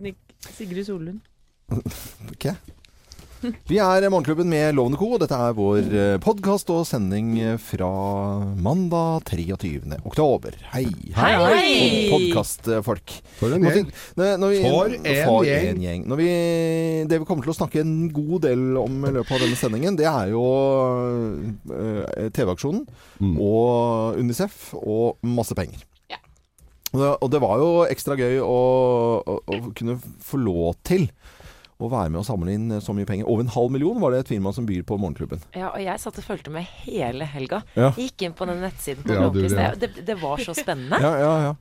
teknikk Sigrid Solund. Ok. Vi er Morgenklubben med Lovende Co. og Dette er vår podkast og sending fra mandag 23. oktober. Hei. Hei, hei. Podkastfolk. For en gjeng. For For en for gjeng. en gjeng. Når vi, det vi kommer til å snakke en god del om i løpet av denne sendingen, det er jo øh, TV-aksjonen Mm. og Unicef og masse penger. Og, det, var jo ekstra gøy å, å, å kunne få lov til å være med og samle inn så mye penger. Over en halv million var det et firma som byr på Morgenklubben. Ja, og jeg satt og fulgte med hele helga. Ja. Gikk inn på den nettsiden på Ja, du, ja. Det, det var så spennende. Ja, ja, ja.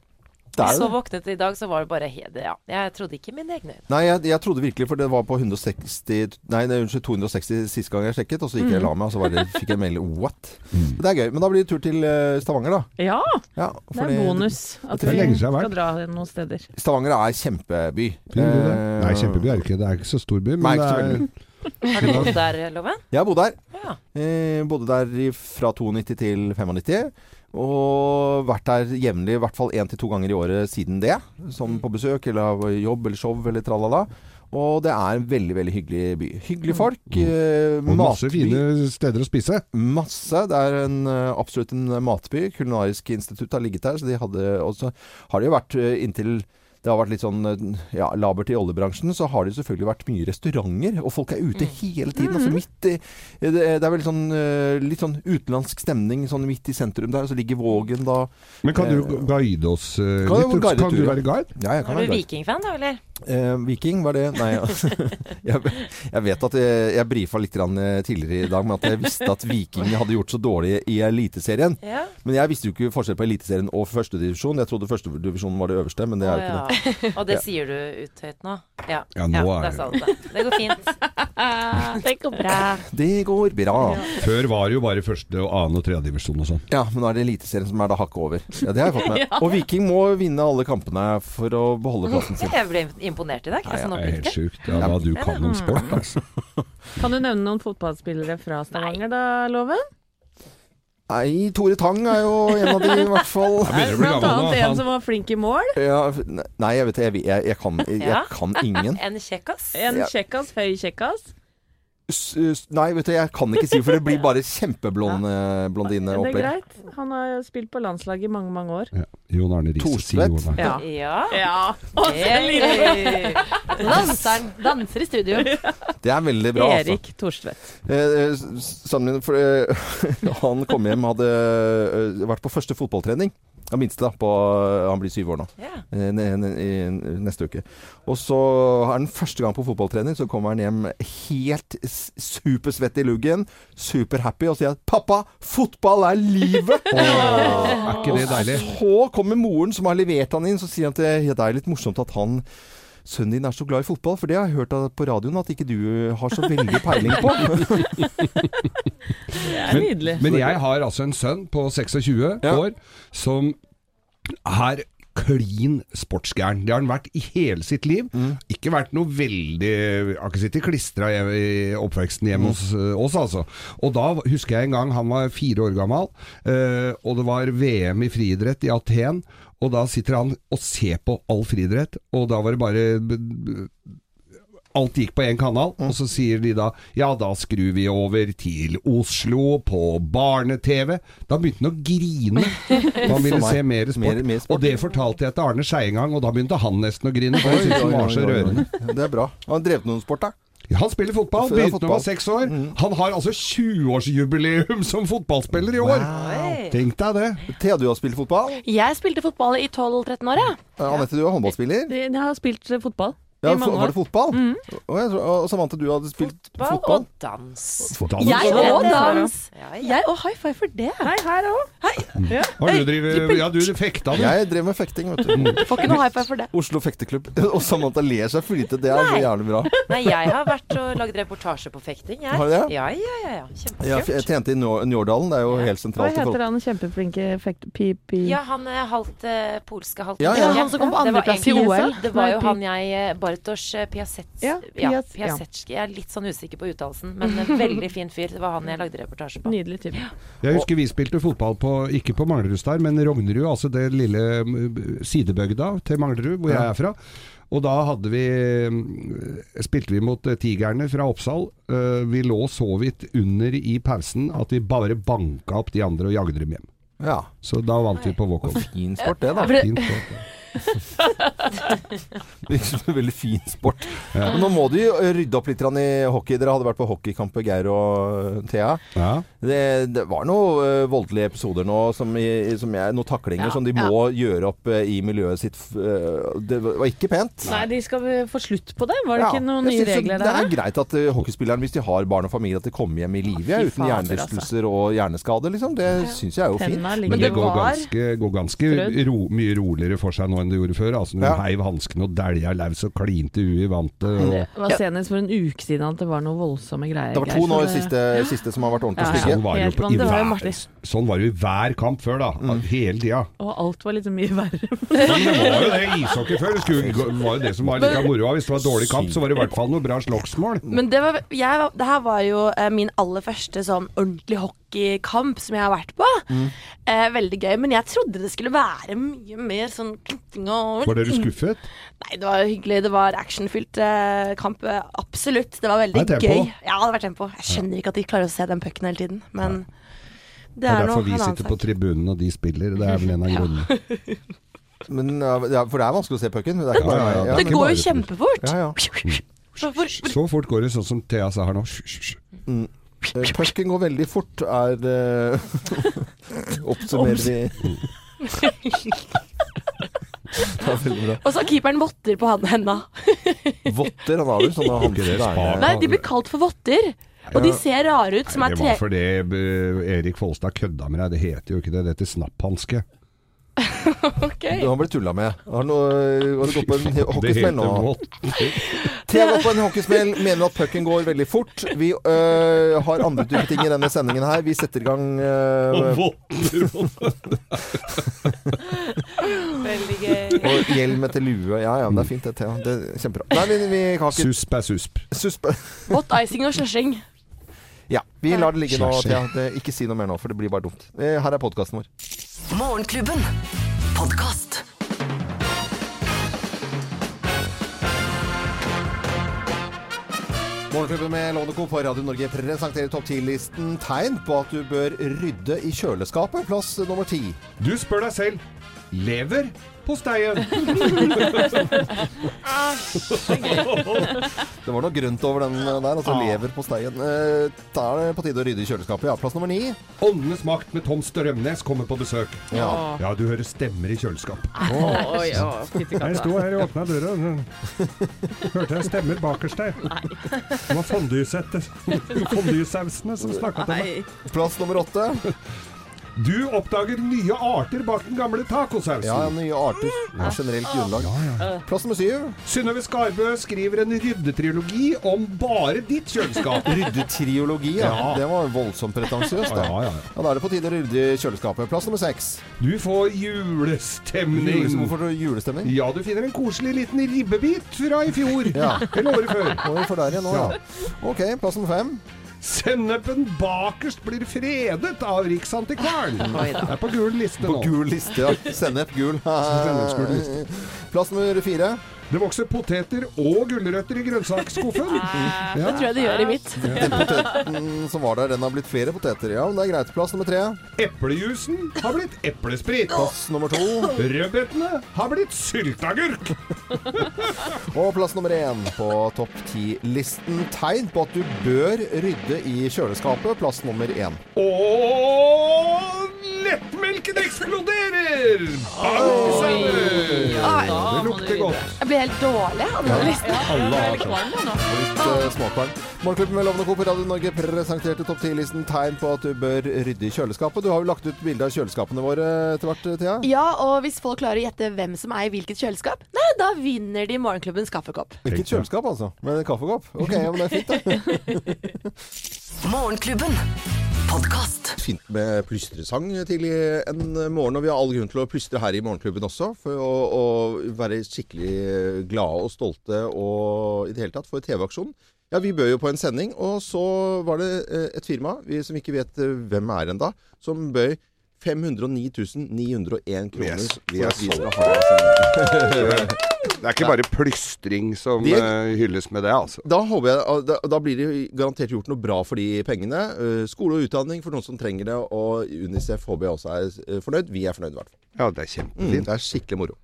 Det er Så våknet i dag, så var det bare hede Ja, jeg trodde ikke mine egne øyne. Nei, jeg, jeg trodde virkelig, for det var på 160 Nei, unnskyld, 260 siste gang jeg sjekket, og så gikk jeg og la meg, og så var det, fikk jeg en melding What? Mm. Det er gøy. Men da blir det tur til eh, Stavanger, da. Ja, Ja, det er bonus at vi skal dra noen steder. Stavanger er kjempeby. Eh, Nei, kjempeby er det ikke. Det er ikke så stor by, Nei, men så det er. Har du bodd der, Loven? Jeg har bodd der. Ja. Eh, bodde der fra 92 til 95. Og vært der jevnlig, i hvert fall én til to ganger i året siden det. Som på besøk eller av jobb eller show eller tralala. Og det er en veldig veldig hyggelig by. Hyggelige folk. eh, og masse matby. fine steder å spise. Masse. Det er en, eh, absolutt en matby. Kulinarisk institutt har ligget der. Så de hadde, også har det jo vært eh, inntil det har vært litt sånn eh, ja, labert i oljebransjen, så har det selvfølgelig vært mye restauranter. Og folk er ute hele tiden. Altså midt i Det, det er vel sånn eh, litt sånn utenlandsk stemning sånn midt i sentrum der. Og så ligger Vågen da Men kan du Eh, guide oss eh, kan litt? Kan du være guide? Ja, jeg kan Er du vikingfan, da, eller? Eh, Viking, var det Nei. jeg, jeg vet at jeg, jeg brifa litt grann, eh, tidligere i dag med at jeg visste at Viking hadde gjort så dårlig i Eliteserien. Ja. Men jeg visste jo ikke forskjell på Eliteserien og førstedivisjon. Jeg trodde førstedivisjonen var det øverste, men det er jo ikke det. Og det sier du ut høyt nå? Ja. Ja, nå er det- det. Det går fint. Det går bra. Det går bra. Før var det jo bare første og annen og tredje divisjon og sånn. Ja, men nå er det Eliteserien som er da hakket over. Ja, det har jeg fått med. Og Viking må vinne alle kampene for å beholde plassen sin. Jeg ble imponert i dag. Nei, jeg er helt sjukt. Ja, da du kan om sport, altså. Kan du nevne noen fotballspillere fra Stavanger da, Loven? Nei, Tore Tang er jo en av de, i hvert fall. Blant annet en som var flink i mål. Ja, nei, jeg vet det. Jeg, jeg, jeg, kan, jeg, kan ingen. En kjekkas. En kjekkas, høy kjekkas. Nei, vet du, jeg kan ikke si, for det blir bare kjempeblondine blondine Det er greit. Han har spilt på landslaget i mange, mange år. Ja. Jon Arne Riise. Jon Ja. Ja. Ja. Hey. Danser, danser i studio. Det er veldig bra, altså. Erik Thorstvedt. Eh, eh, Sammenlignet for eh, Han kom hjem, hadde eh, vært på første fotballtrening. Han minste, da. På, han blir syv år nå. Ja. ne- ne- i neste uke. Og så er den første gang på fotballtrening, så kommer han hjem helt supersvett i luggen, superhappy, og sier at 'pappa, fotball er livet'! Er ikke det deilig? Så kommer moren som har levert han inn, så sier han at det er litt morsomt at han Sønnen din er så glad i fotball, for det har jeg hørt på radioen at ikke du har så veldig peiling på. Det er nydelig. Men jeg har altså en sønn på 26 Ja. år som er klin sportsgæren. Det har han vært i hele sitt liv. Mm. Ikke vært noe veldig Har ikke sittet klistra i oppveksten hjemme Mm. hos eh, oss, altså. Og da husker jeg en gang han var fire år gammel, eh, og det var VM i friidrett i Aten. Og da sitter han og ser på all friidrett, og da var det bare Alt gikk på én kanal, og så sier de da ja, da skrur vi over til Oslo på barne-TV. Da begynte han å grine. Han ville se mer sport. Mer- mer sport. Og det fortalte jeg til Arne Skei en gang, og da begynte han nesten å grine. For jeg syntes han var så rørende. Det er bra. Har han drevet noen sport, da? Ja, Han spiller fotball, Ja, begynte da han var seks år. Han har altså 20-årsjubileum som fotballspiller i år! Wow. Tenk deg det. Thea, du har spilt fotball. Jeg spilte fotball i 12-13 år, jeg. Eh, Anette, du er håndballspiller. Jeg har spilt fotball Ja, var det fotball? Og, jeg, og Samantha, du hadde spilt Fotball fotball. og dans. Dans. Jeg og dans. Ja, ja. Jeg og high five for det. Hei, her òg. Ja, du driver, Ja, du fekta, du. Jeg drev med fekting, vet du. Får ikke noe high five for det. Oslo fekteklubb. Og Samantha ler seg flite. Det er Nei. jævlig bra. Nei, jeg har vært og lagd reportasje på fekting, jeg. Har du det? Ja, ja, ja. ja. Jeg Kjempekult. tjente i Njå- Njårdalen. Det er jo helt sentralt. Hva heter han kjempeflinke fekt... Pipi... Ja, han er halvt eh, polske, halvt Ja, ja. Han som kom på andreplass i OL. Det var jo han jeg eh, Bartosz eh, Piasets... Ja, Pias- ja. Piasetski. Jeg er litt sånn usikker på uttalelsen, men en veldig fin fyr. Det var han jeg lagde reportasje på. Nydelig type. Jeg husker vi spilte fotball på, ikke på Manglerud der, men Rognerud, altså det lille mm, sidebygda til Manglerud, hvor jeg er fra. Og da hadde vi eh, spilte vi mot eh, Tigerne fra Oppsal. Eh, vi lå så vidt under i pausen at vi bare banka opp de andre og jagde dem hjem. Ja. Så da vant vi på walkover. Fin sport, det, da. For det- Sport. Virker som en veldig fin sport. Men nå må du jo rydde opp litt i hockey. Dere hadde vært på hockeykamp, Geir og Thea. Ja. Det, det var noen eh, voldelige episoder nå, som, i, som jeg, noen taklinger Ja, som de må gjøre opp eh, i miljøet sitt. eh, det var ikke pent. Nei, de skal få slutt på det? Var det Ja, ikke noen nye regler der? Det er greit at hockeyspilleren, hvis de har barn og familie, at de kommer hjem i live uten hjernerystelser altså. og hjerneskade. Liksom. Det syns jeg er jo fint. Men det går var- ganske, går ganske ro, mye roligere for seg nå enn du gjorde før. Altså Når Ja. du heiv hansken og dælja laus og klinte huet i vantet. Det var senest for en uke siden at det var noe voldsomme greier. Det var to nå i siste, siste som har vært ordentlig Ja, ja. stygge. Sånn var, det jo på, hver, sånn var det jo i hver kamp før, da. Mm. Hele tida. Og alt var liksom mye verre. Det var jo det ishockey før. Det var jo det som var litt moro moroa. Hvis det var dårlig kamp, så var det i hvert fall noe bra slagsmål. Men det, var, jeg, det her var jo eh, min aller første sånn ordentlig hockeykamp som jeg har vært på. Eh, veldig gøy. Men jeg trodde det skulle være mye mer sånn klinting og Var dere skuffet? Nei, det var hyggelig. Det var actionfylt eh, kamp. eh, Absolutt. Det var veldig Det gøy. Ja, det har vært tempo. Jeg skjønner ikke at de klarer å se den pucken hele tiden, men det Det er er, derfor vi sitter på tribunen og de spiller. Det er vel en av grunnene. Men, ja, ja, for det er vanskelig å se pucken. Det, Ja, ja, ja. ja, Det går jo kjempefort. Ja, ja. Hvor- Så fort går det, sånn som Thea sa her nå. Eh, Pucken går veldig fort, er uh, Oppsummerer vi Er. Og så har keeperen votter på han- henda. Votter, han har vel sånne hansker? Nei, de blir kalt for votter. Og de ser rare ut, som Nei, det var fordi eh, Erik Folstad kødda med deg. Det heter jo ikke det. Det heter snapphanske. Ok. Du har blitt tulla med. Har, du, har du gått på en hockeysmell nå? Thea har gått på en hockeysmell, mener at pucken går veldig fort. Vi øh, har andre typer ting i denne sendingen her. Vi setter i gang øh, Veldig gøy. Og hjelm etter lue. Ja ja, det er fint det, Thea. Det er kjempebra. Nei, vi, vi har ikke Susp er susp. susp... Hot icing og slushing. Ja, vi lar det ligge nå, Thea. Det, ikke si noe mer nå, for det blir bare dumt. Eh, Her er podkasten vår. Morgenklubben. Podkast. Morgenklubben med Lovende Co. på Radio Norge presenterer topp 10-listen tegn på at du bør rydde i kjøleskapet. Plass nummer ti. Du spør deg selv lever på steien. Det var noe grønt over den der, altså Ah. lever på steien. Eh, Da er det på tide å rydde i kjøleskapet. Ja, plass nummer ni. Åndenes makt med Tom Strømnes kommer på besøk. Ja. Ja, du hører stemmer i kjøleskap. Oh. oi, fytti Jeg sto her og åpna døra, og hørte jeg stemmer bakerst der. Det var fondue-settet. Som snakka til meg. Plass nummer åtte. Du oppdager nye arter bak den gamle tacosausen. Ja, nye arter. Ja, Generelt grunnlag. Plass nummer syv. Synnøve Skarbø skriver en ryddetriologi om bare ditt kjøleskap. Ryddetriologi, ja. Ja. Det var voldsomt pretensiøst. da. Ja, ja, ja. Ja, Da er det på tide å rydde kjøleskapet. Plass nummer seks. Du får julestemning. Hvorfor får du julestemning? Ja, du finner en koselig liten ribbebit fra i fjor. Ja. Eller året før. Året for der igjen nå, ja. Ok, plass nummer fem. Sennepen bakerst blir fredet av Riksantikvaren. Det er på gul liste nå. På gul liste, ja. Sennep gul. Plass nummer fire. Det vokser poteter og gulrøtter i grønnsaksskuffen. Det tror jeg det gjør i mitt. Den poteten som var der, den har blitt flere poteter. Ja, men det er greit. Plass nummer tre. Eplejusen har blitt eplesprit. Plass nummer to. Rødbetene har blitt sylteagurk. Og plass nummer én på topp ti-listen. Tegn på at du bør rydde i kjøleskapet. Plass nummer én. Og lettmelken eksploderer! Bang, sa du. Det lukter godt. Jeg helt dårlig. Alle har sånn. Litt uh, småkvalm. Morgenklubben med Lovende Co. på Radio Norge presenterte topp ti-listen tegn på at du bør rydde i kjøleskapet. Du har jo lagt ut bilde av kjøleskapene våre etter hvert, Thea. Ja, og hvis folk klarer å gjette hvem som eier hvilket kjøleskap, nei, da vinner de Morgenklubbens kaffekopp. Hvilket kjøleskap, altså? Men kaffekopp? Ok, ja, men det er fint, da. Morgenklubben. Podkast. Fint med plystresang tidlig en morgen, og vi har all grunn til å plystre her i Morgenklubben også. For å, å være skikkelig glade og stolte og i det hele tatt for TV-aksjonen. Ja, vi bød jo på en sending, og så var det eh, et firma, vi som ikke vet eh, hvem er enda, som bøy 509 901 kroner. Yes, vi er vi skal ha sending. Det er ikke bare plystring som Det- eh, hylles med det, altså. Da håper jeg, ah, da, da blir det garantert gjort noe bra for de pengene. Eh, skole og utdanning for noen som trenger det, og Unicef håper jeg også er eh, fornøyd. Vi er fornøyd i hvert fall. Ja, det er Mm, det er skikkelig moro.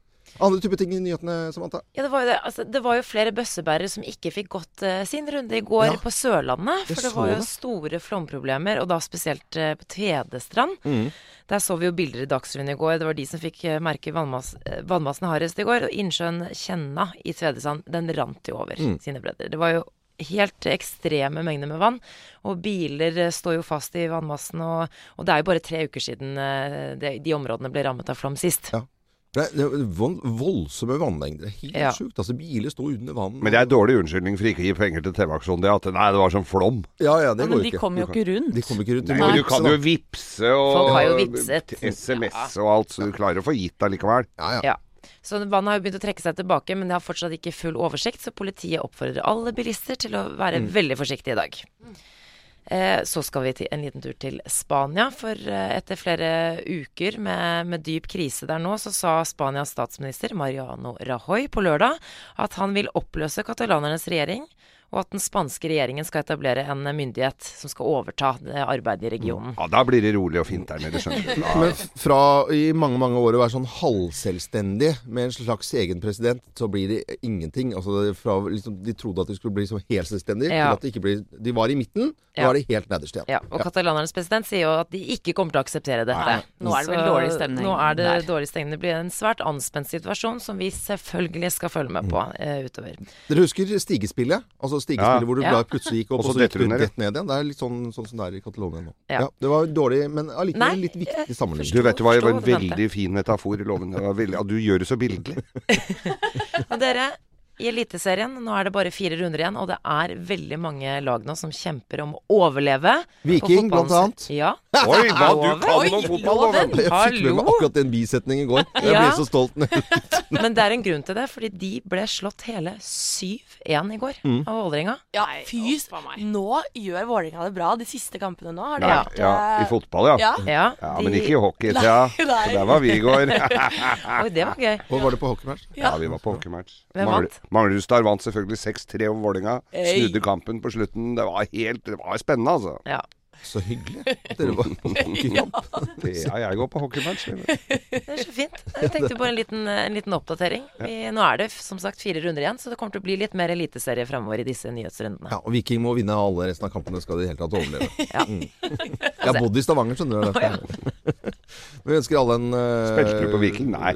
Andre typer ting i nyhetene, Samantha? Ja, det var jo det. Altså, det var jo flere bøssebærere som ikke fikk gått uh, sin runde i går Ja. på Sørlandet. For det var jo det. store flomproblemer, og da spesielt uh, på Tvedestrand. Mm. Der så vi jo bilder i Dagsrevyen i går. Det var de som fikk uh, merke vannmass, vannmassen hardest i går. Og innsjøen Kjenna i Tvedestrand, den rant jo over Mm. sine bredder. Det var jo helt ekstreme mengder med vann. Og biler står jo fast i vannmassen. Og, og det er jo bare tre uker siden de, de områdene ble rammet av flom sist. Ja. Det er, det er voldsomme vannlengder. Helt Ja. sjukt. Altså, biler står under vann. Men det er dårlig unnskyldning for ikke å gi penger til TV-aksjonen. Det at nei, det var sånn flom. Ja, ja, det Ja, går de ikke. kommer jo ikke rundt. De kommer ikke rundt. Nei, men du kan jo vippse og. SMS og alt, så du klarer å få gitt allikevel. Ja, ja. Ja. Så vannet har jo begynt å trekke seg tilbake, men det har fortsatt ikke full oversikt, så politiet oppfordrer alle bilister til å være veldig forsiktige i dag. Eh, så skal vi en liten tur til Spania, for eh, etter flere uker med, med dyp krise der nå, så sa Spanias statsminister Mariano Rajoy på lørdag at han vil oppløse katalanernes regjering, og at den spanske regjeringen skal etablere en myndighet som skal overta arbeidet i regionen. Ja, Da blir det rolig og fint der nede, skjønner du. Men fra i mange mange år å være sånn halvselvstendig med en slags egen president, så blir det ingenting. Altså fra, liksom, de trodde at de skulle bli så helt selvstendige. Ja. til at De, ikke blir, de var i midten, nå Ja. er de helt nederst igjen. Ja, og katalanernes president sier jo at de ikke kommer til å akseptere dette. Nei, nå er det vel dårlig stemning Nå er det der. dårlig stemning. Det blir en svært anspent situasjon som vi selvfølgelig skal følge med på eh, utover. Dere husker stigespillet? Altså stigespillet Ja. hvor du Ja. plutselig gikk opp, Og så gikk du rett ned igjen. Det er litt sånn, sånn som det er i Catalonia nå. Ja. det var dårlig, men allikevel Nei, litt viktig sammenligning. Du vet det var en veldig fin metafor i loven. Veldig, ja, du gjør det så bildelig. Og dere, i Eliteserien, nå er det bare fire runder igjen, og det er veldig mange lag nå som kjemper om å overleve. Viking, blant annet. Ja. Oi, hva du kan om fotball, Jeg fikk med meg akkurat den bisetningen i går. Jeg Ja. ble så stolt. Men det er en grunn til det, fordi de ble slått hele 7-1 i går Mm. av Vålerenga. Ja, fy. Nå gjør Vålerenga det bra. De siste kampene nå har det Ja. vært Ja, I eh, fotball, ja. Ja. Ja, Ja, de- Men ikke i hockey, Nei, nei. Så Der var vi i går. Oi, det var gøy. Hvor var det på hockeymatch? Ja, vi var på hockeymatch. Hvem vant? Manglerudstad vant selvfølgelig 6-3 over Vålerenga. Snudde kampen på slutten. Det var helt Det var spennende, altså. Ja. Så hyggelig. Dere var på hockeykamp. Det, ja, jeg går på hockeymatch. Det er så fint. Jeg tenkte på en liten, en liten oppdatering. Vi, nå er det som sagt fire runder igjen, så det kommer til å bli litt mer eliteserie fremover i disse nyhetsrundene. Ja, og Viking må vinne alle resten av kampene skal de i det hele tatt overleve. Ja. Mm. Jeg har bodd i Stavanger, skjønner du. derfor. Vi ønsker alle en uh, Spilte du på Viking? Nei.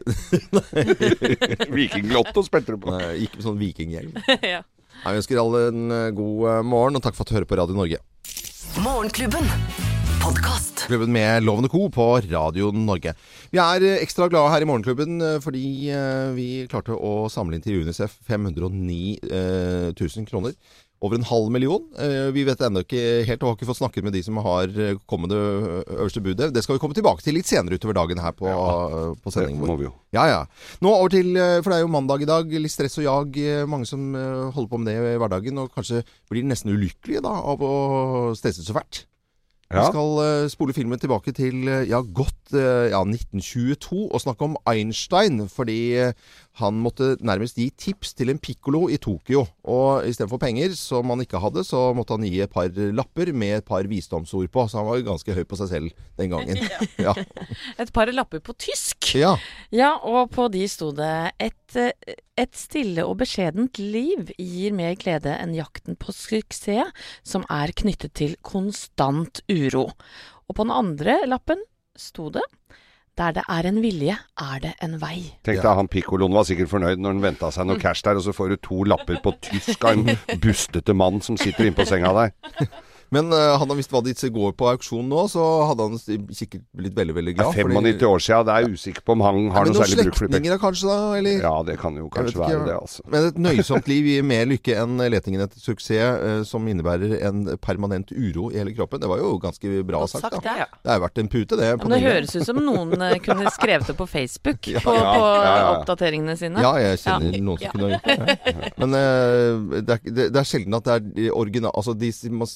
Vikinglotto spilte du på. Nei, ikke med sånn vikinghjelm. Ja. Nei, Vi ønsker alle en eh, god eh, morgen, og takk for at du hører på Radio Norge. Morgenklubben. Podcast. Klubben med Lovende Co. på Radio Norge. Vi er eh, ekstra glade her i Morgenklubben eh, fordi eh, vi klarte å samle inn til Unicef 509 eh, 000 kroner. Over en halv million. Eh, Vi vet ennå ikke helt, og har ikke fått snakket med de som har kommende kommet det øverste budet. Det skal vi komme tilbake til litt senere utover dagen her på, ja, på Det sendingen vår. Ja, ja. Nå over til, eh, for det er jo mandag i dag, litt stress og jag. eh, Mange som eh, holder på med det i hverdagen, og kanskje blir nesten ulykkelige da, av å stresse så fælt. Vi skal eh, spole filmen tilbake til eh, ja, godt eh, ja, 1922 og snakke om Einstein, fordi eh, han måtte nærmest gi tips til en pikkolo i Tokyo. Og istedenfor penger, som han ikke hadde, så måtte han gi et par lapper med et par visdomsord på. Så han var jo ganske høy på seg selv den gangen. Ja. Et par lapper på tysk. ja. Ja, og på de sto det et, et stille og beskjedent liv gir mer glede enn jakten på suksess, som er knyttet til konstant uro. Og på den andre lappen sto det der det er en vilje, er det en vei. Tenk deg, han pikkoloen var sikkert fornøyd når han venta seg noe cash der, og så får du to lapper på tysk av en bustete mann som sitter inne på senga der. Men uh, han har visst hva de går på auksjon nå, så hadde han sikkert blitt veldig, veldig glad. Det er 95 år siden, det er jeg usikker på om han har ja, noe særlig bruk for det. slektninger da, kanskje, da? Eller? Ja, det kan jo kanskje ikke, være det, altså. Men et nøysomt liv gir mer lykke enn letingen etter suksess, uh, som innebærer en permanent uro i hele kroppen. Det var jo ganske bra sagt, sagt, da. Ja. Det er verdt en pute, det. Men det høres ut som noen uh, kunne skrevet det på Facebook, Ja, på, ja, på ja, ja. oppdateringene sine. Ja, jeg kjenner noen som kunne gjort det. Men det, er, det, det er sjelden at det er de original... Altså, de man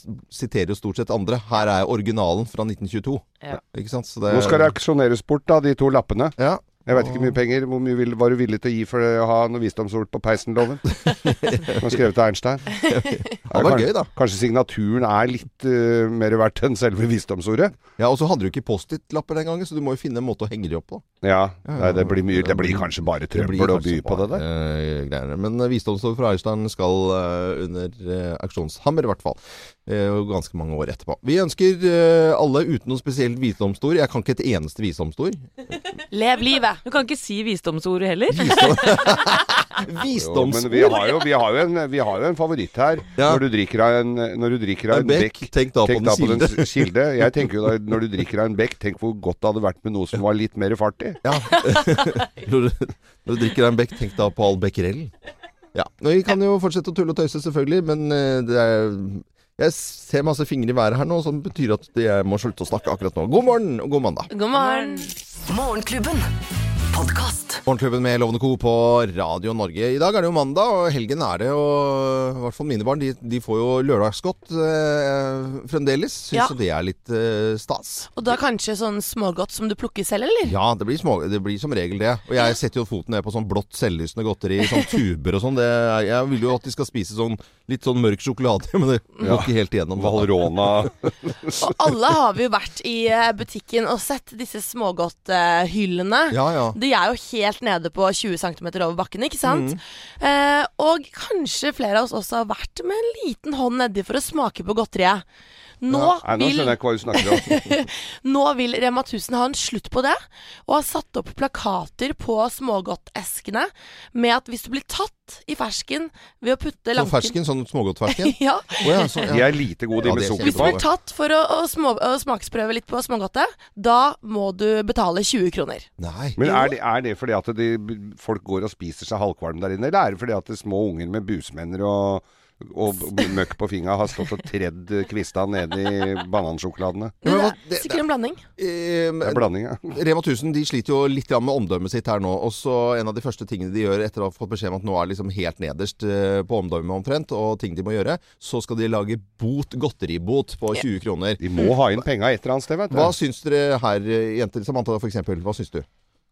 siterer jo stort sett andre. Her er originalen fra 1922. Ja. Ikke sant? Så det, Nå skal det auksjoneres bort, da, de to lappene. Ja. Jeg vet ikke hvor mye penger. Hvor mye vil, var du villig til å gi for å ha noe visdomsord på peisen-loven? Som er skrevet av Einstein. Det var gøy, da. Kanskje signaturen er litt uh, mer verdt enn selve visdomsordet? Ja, Og så hadde du ikke Post-It-lapper den gangen, så du må jo finne en måte å henge de opp på. Ja. Nei, det, blir mye, det blir kanskje bare trøbbel å by på det der. Uh. Men uh, visdomsord fra Einstein skal uh, under uh, auksjonshammer, i hvert fall. Eh, og ganske mange år etterpå. Vi ønsker eh, alle uten noe spesielt visdomsord. Jeg kan ikke et eneste visdomsord. Lev livet. Du kan ikke si visdomsord heller. Visdom... Jo, visdomsord? men vi har, jo, vi, har jo en, vi har jo en favoritt her. Ja. Når du drikker av en, når du drikker av En en bekk, bekk tenk da på den kilde. Jeg tenker jo da, når du drikker av en bekk, tenk hvor godt det hadde vært med noe som var litt mer fart i. Ja. når, du, når du drikker av en bekk, tenk da på all becquerel. Ja. Vi kan jo fortsette å tulle og tøyse, selvfølgelig, men eh, det er jeg ser masse fingre i været her nå, som betyr at jeg må slutte å snakke akkurat nå. God morgen og god mandag. God morgen. Morgenklubben. Podkast. Morgenklubben med Lovende Co. på Radio Norge. I dag er det jo mandag, og helgen er det. Og i hvert fall mine barn de, de får jo lørdagsgodt eh, fremdeles. Syns Ja. det er litt eh, stas. Og da kanskje sånn smågodt som du plukker selv, eller? Ja, det blir, små, det blir som regel det. Og jeg setter jo foten ned på sånn blått selvlysende godteri, sånn tuber og sånn. Det Jeg vil jo at de skal spise sånn litt sånn mørk sjokolade, men det går Ja. ikke helt igjennom. Valrona Og alle har vi jo vært i eh, butikken og sett disse smågodthyllene. Ja, ja. De er jo helt nede på 20 cm over bakken, ikke sant? Mm. Eh, og kanskje flere av oss også har vært med en liten hånd nedi for å smake på godteriet. Nå, Nei, nå vil, skjønner jeg ikke hva du snakker om. nå vil Rema 1000 ha en slutt på det, og har satt opp plakater på smågodteskene med at hvis du blir tatt i fersken ved å putte Sånn lanken fersken, sånn smågodtfersken. ja, Oh, ja, så, De er lite gode, de Ja, med sukker på. Hvis du blir tatt for å, å, små, å smaksprøve litt på smågodtet, da må du betale 20 kroner. Nei. Men er det, er det fordi at de, folk går og spiser seg halvkvalm der inne, eller er det fordi at det er små unger med busmenner og, og møkk på fingra har stått og tredd kvista nedi i banansjokoladene? Det hva- er det- sikkert en blanding. Eh, Det er blanding, ja. Rema 1000 de sliter jo litt med omdømmet sitt her nå. Og så En av de første tingene de gjør etter å ha fått beskjed om at nå er liksom helt nederst eh, på omdømmet omtrent, og ting de må gjøre, så skal de lage bot, godteribot på 20 kroner. De må ha inn penga et eller annet sted, vet du. Hva syns dere her, eh, jenter? Samantha eksempel. Hva syns du?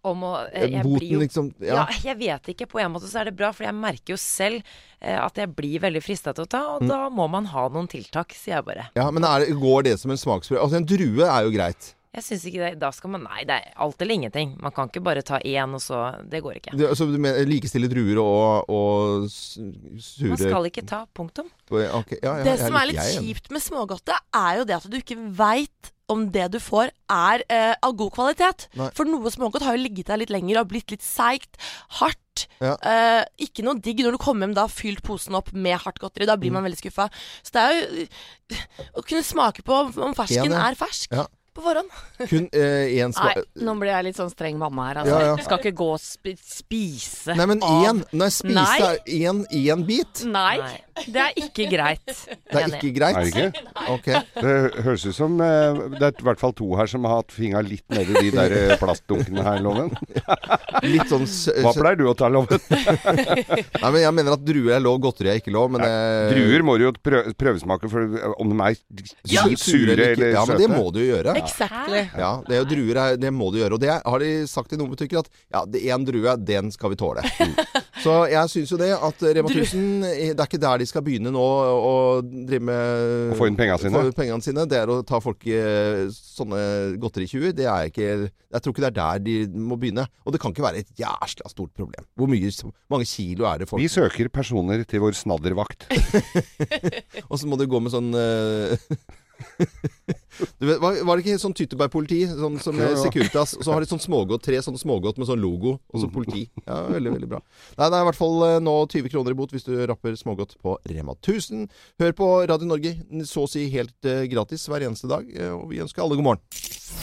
Om å eh, Jeg Boten, blir jo liksom. ja. Ja. jeg vet ikke. På en måte så er det bra, for jeg merker jo selv eh, at jeg blir veldig frista til å ta, Mm. og da må man ha noen tiltak, sier jeg bare. ja men er det, går det som en smaksprøve? Altså, en drue er jo greit. Jeg syns ikke det. Da skal man Nei, det er alt eller ingenting. Man kan ikke bare ta én, og så Det går ikke. Det, altså, du mener likestille druer og, og sure Man skal ikke ta. Punktum. Okay, ja, ja, Det jeg som er litt jeg kjipt med smågodte, er jo det at du ikke veit om det du får er eh, av god kvalitet. Nei. For noe smågodt har jo ligget der litt lenger og blitt litt seigt, hardt. Ja. Eh, ikke noe digg når du kommer hjem da har fylt posen opp med hardt godteri. Da Mm. blir man veldig skuffa. Så det er jo å kunne smake på om- fersken En, ja. er fersk Ja. På forhånd. Kun én skal Nei, nå blir jeg litt sånn streng mamma her. Altså. Ja, ja. Skal ikke gå og sp spise Nei, men av én Nei, spise én bit. Nei, Nei. det er ikke greit. Det er ikke greit. Er det ikke? Okay. Det høres ut som eh, det er i hvert fall to her som har hatt fingra litt nedi de der eh, plastdunkene her, Loven. Litt sånn Hva pleier du å ta, Loven? Nei, men Jeg mener at druer er lov, godteri er ikke lov. Men det- Druer må du jo prø prøvesmake for om de er Ja, sure eller søte. Ja, men det må du jo gjøre. Exactly. Ja, det er jo druer er, det må du gjøre. Og det har de sagt i noen butikker at ja, det en drue, den skal vi tåle. Så jeg syns jo det at Rema 1000 Det er ikke der de skal begynne nå å drive med Å få inn pengene sine. Få pengene sine. Det er å ta folk i eh, sånne godteritjuver. Det er ikke Jeg tror ikke det er der de må begynne. Og det kan ikke være et jæsla stort problem. Hvor mye, mange kilo er det folk Vi søker personer til vår snaddervakt. Og så må du gå med sånn eh, vet, var, var det ikke sånn tyttebærpoliti sånn som ja, ja. Securitas? Og så har de sånn smågodt, tre sånne smågodt med sånn logo, og så politi. Ja, veldig, veldig bra. Nei, det er i hvert fall eh, nå 20 kroner i bot hvis du rapper smågodt på Rema 1000. Hør på Radio Norge, så å si helt uh, gratis hver eneste dag. eh, og vi ønsker alle god morgen.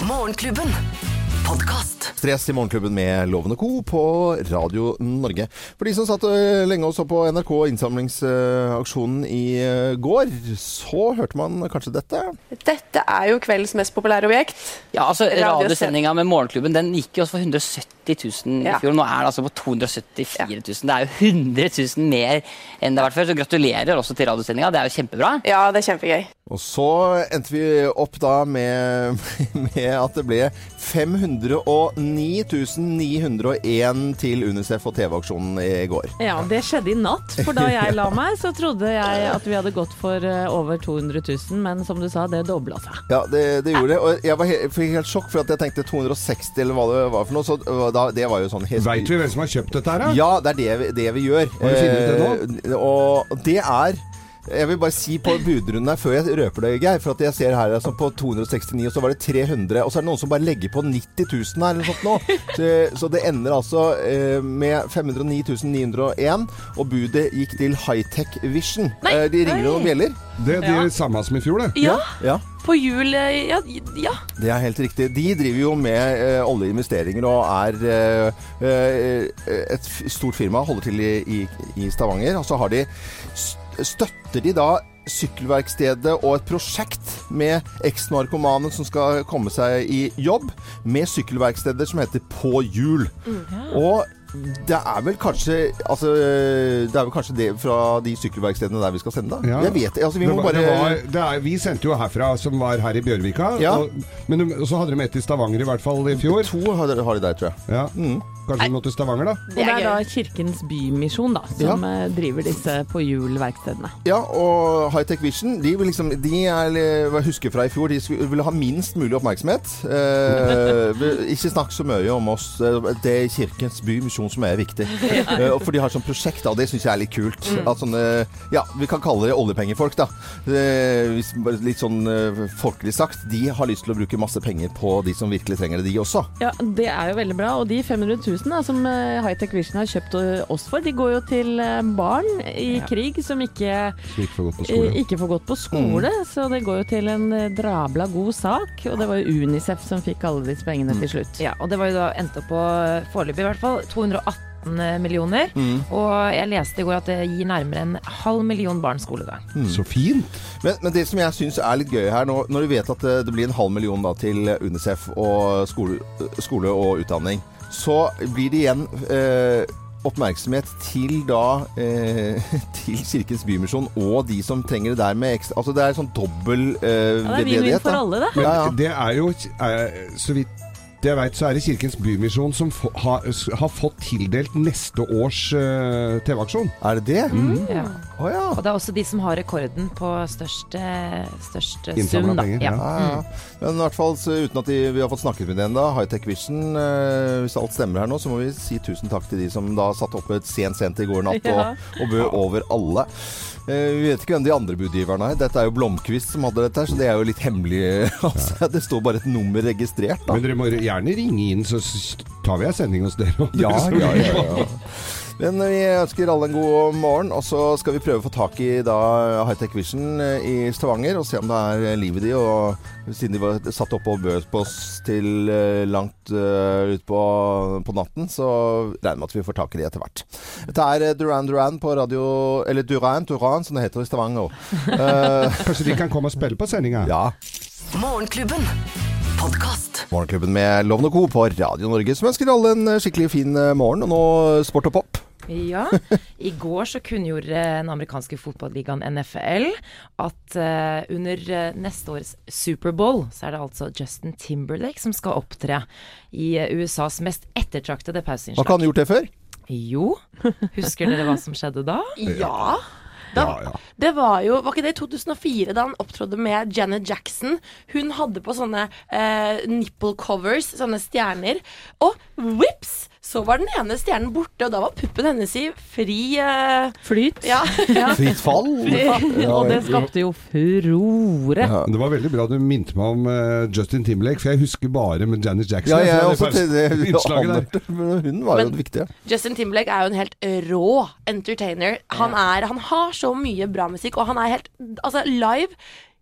Morgenklubben. Podkast. Stress i Morgenklubben med Loven og Co. på Radio Norge. For de som satt eh, lenge og så på NRK innsamlingsaksjonen i eh, går, så hørte man kanskje dette. Dette er jo kveldens mest populære objekt. Ja, altså Radiosendinga med Morgenklubben den gikk jo også for 170 000 i fjor. Nå er det altså på 274 000. Det er jo 100 000 mer enn det har vært før. Så gratulerer også til radiosendinga. Det er jo kjempebra. Ja, det er kjempegøy. Og så endte vi opp da med, med at det ble 509 901 til Unicef og TV-aksjonen i går. Ja, det skjedde i natt, for da jeg la meg, så trodde jeg at vi hadde gått for eh, over 200 000, men som du sa, det dobla seg. Ja, det, det gjorde det. Og jeg var helt, fikk helt sjokk, for at jeg tenkte 260 eller hva det var for noe. Så da, det var jo sånn helt Veit vi hvem som har kjøpt dette her, da? Ja, det er det vi, det vi gjør. Har du funnet det nå? og det er jeg vil bare si på budrunden her, før jeg røper det, Geir, for at jeg ser her altså, på 269, og så var det 300, og så er det noen som bare legger på 90 000 her, eller noe sånt nå. Så, så det ender altså eh, med 509 901, og budet gikk til Hightech Vision. Nei. Eh, de ringer noen bjeller. Det er de samme som i fjor, det. Ja, Ja. på jul eh, Ja. ja. Det er helt riktig. De driver jo med eh, oljeinvesteringer og er eh, eh, et stort firma, holder til i, i, i Stavanger. Og så har de støtter de da sykkelverkstedet og et prosjekt med eksnarkomane som skal komme seg i jobb, med sykkelverksteder som heter På hjul. Og det er vel kanskje Altså, det er vel kanskje det fra de sykkelverkstedene der vi skal sende, da? Ja. Jeg vet altså, vi Det må var, bare det var, det er, vi sendte jo herfra, som var her i Bjørvika. Ja. Og, men og så hadde de et i Stavanger i hvert fall i fjor. To har de, har de der, tror jeg. Ja. Mm. Kanskje noe til Stavanger, da? Det Det det er er da. Kirkens Bymisjon da, som ja. driver disse på hjul-verkstedene. Ja, og Hightech Vision de, vil liksom, de er, jeg husker fra i fjor, de ville ha minst mulig oppmerksomhet. Eh, ikke snakk så mye om oss. eh, Det er Kirkens Bymisjon som er viktig. Ja. for de har sånn prosjekt, da, og det syns jeg er litt kult. At sånne, ja, Vi kan kalle det oljepengefolk, da. Eh, litt sånn eh, folkelig sagt. De har lyst til å bruke masse penger på de som virkelig trenger det, de også. Ja, det er jo veldig bra. Og de 500 000 da, som eh, Hightech Vision har kjøpt eh, oss for, de går jo til eh, barn i krig som ikke, Som ikke får gått på skole. ikke får gått på skole. Så det går jo til en drabla god sak. Og det var jo Unicef som fikk alle disse pengene til slutt. Ja, og det var jo da endt opp på foreløpig i hvert fall 218 millioner. Mm. Og jeg leste i går at det gir nærmere en halv million barn skolegang. Så fint! Men, men det som jeg syns er litt gøy her, nå, når du vet at det, det blir en halv million da, til Unicef og skole, skole og utdanning, så blir det igjen eh, oppmerksomhet til da eh, til Kirkens Bymisjon og de som trenger det der med ekstra Altså det er sånn dobbel eh, Ja, det er vinn-vinn for alle, det. Men Ja, ja. det er jo eh, Så vidt jeg veit, så er det Kirkens Bymisjon som har, ha, har fått tildelt neste års uh, TV-aksjon. Er det det? Mm. Ja. ja. Og det er også de som har rekorden på største, største Innsamlet sum, da. Ja. Ja, ja. Men i hvert fall uten at de, vi har fått snakket med dem ennå, Hightech Vision, uh, hvis alt stemmer her nå, så må vi si tusen takk til de som da satte opp et sent sent i går natt Ja. og, og bød over alle. Eh, vi vet ikke hvem de andre budgiverne er. Dette er jo Blomkvist som hadde dette her, så det er jo litt hemmelig. altså, det står bare et nummer registrert, da. Men dere må gjerne ringe inn, så tar vi en sending hos dere. Ja, ja, ja, ja. Men vi ønsker alle en god morgen, og så skal vi prøve å få tak i da Hightech Vision eh, i Stavanger, og se om det er liv i de. Og siden de var satt oppe og bød på oss til eh, langt uh, ut på, på natten, så regner vi med at vi får tak i de etter hvert. Dette er eh, Duran Duran på radio Eller Duran Duran, som det heter i Stavanger. Uh, Kanskje de kan komme og spille på sendinga? ja. Morgenklubben. Podkast. Morgenklubben med Lovende Co. på Radio Norge, som ønsker alle en eh, skikkelig fin eh, morgen. Og nå sport og pop. Ja. I går så kunngjorde den amerikanske fotballigaen NFL at uh, under eh, neste års Superbowl så er det altså Justin Timberlake som skal opptre i eh, USAs mest ettertraktede Har ikke pauseinnslag. han gjort det før? Jo. Husker dere hva som skjedde da? Ja. Da, Ja, ja. Det var jo Var ikke det i 2004 da han opptrådte med Janet Jackson? Hun hadde på sånne eh, nipple covers, sånne stjerner. Og whips! Så var den ene stjernen borte, og da var puppen hennes i fri uh, Flyt. Ja. ja. Fritt fall? Og det skapte jo furore. Ja. Det var veldig bra du minte meg om uh, Justin Timberlake, for jeg husker bare med Janet Jackson. Ja, jeg også til det. innslaget der. Men Hun var jo det viktige. Justin Timberlake er jo en helt rå entertainer. Han, er, han har så mye bra musikk, og han er helt Altså, live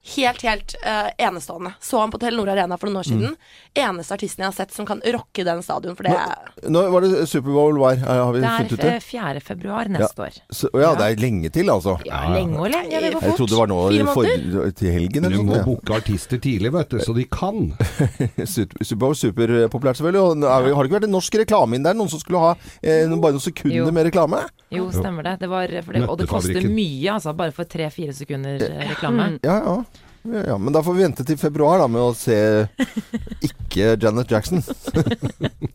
Helt, helt uh, enestående. Så han på Telenor Arena for noen år siden. Eneste artisten jeg har sett som kan rocke den stadion, for det er nå var det Superbowl var? Er- Har vi Det funnet ut er det? er 4. februar neste år. Så, å ja, det er lenge til, altså. Ja, lenge og lenge. Det går fort. Jeg trodde det var nå for, til helgen Du eller må booke artister tidlig, vet du, så de kan. Ja. Super- Superbowl superpopulært, selvfølgelig. Og har det ikke vært en norsk reklame inn der? Noen som skulle ha eh, bare noen sekunder Jo. med reklame? Jo, stemmer det. det, var, for det og det koster mye, altså. Bare for tre-fire sekunder eh, reklame. Ja, ja. Ja, men da får vi vente til februar da med å se ikke Janet Jackson.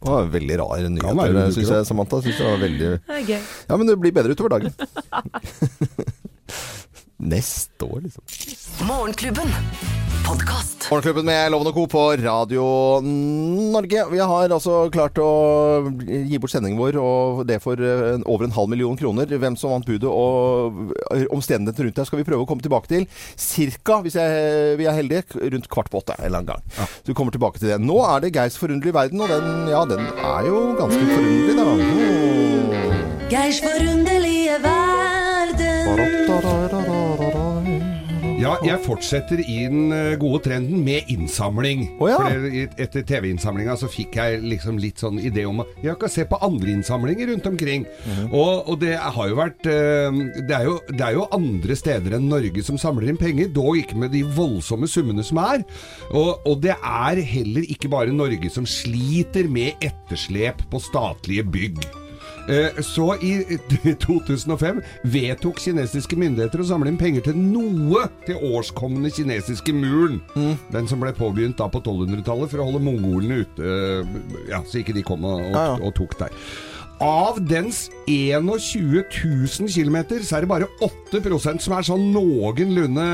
Det var en veldig rar nyhet, syns jeg, Samantha. Synes det var veldig. Ja, men det blir bedre utover dagen. Neste år, liksom. Morgenklubben. Podkast. Morgenklubben med Loven og Co. på Radio Norge. Vi har altså klart å gi bort sendingen vår, og det for eh, over en halv million kroner. Hvem som vant budet og omstendighetene rundt det skal vi prøve å komme tilbake til. Cirka, hvis jeg, vi er heldige, rundt kvart på åtte en eller annen gang. Så vi kommer tilbake til det. Nå er det Geirs forunderlige verden, og den, ja, den er jo ganske forunderlig, da. Oh. Geirs forunderlige verden. Ja, jeg fortsetter i den eh, gode trenden med innsamling. Oh, ja. For etter TV-innsamlinga så fikk jeg liksom litt sånn idé om at jeg kan se på andre innsamlinger rundt omkring. Mhm. og, og det har jo vært eh, det er jo, det er jo andre steder enn Norge som samler inn penger, dog ikke med de voldsomme summene som er. Og, og det er heller ikke bare Norge som sliter med etterslep på statlige bygg. Eh, Så i 2005 vedtok kinesiske myndigheter å samle inn penger til noe til årskommende kinesiske muren. Den som ble påbegynt da på 1200-tallet for å holde mongolene ute, eh, ja, så ikke de kom og, og, og tok der. Av dens 21 000 km, så er det bare 8% som er sånn noenlunde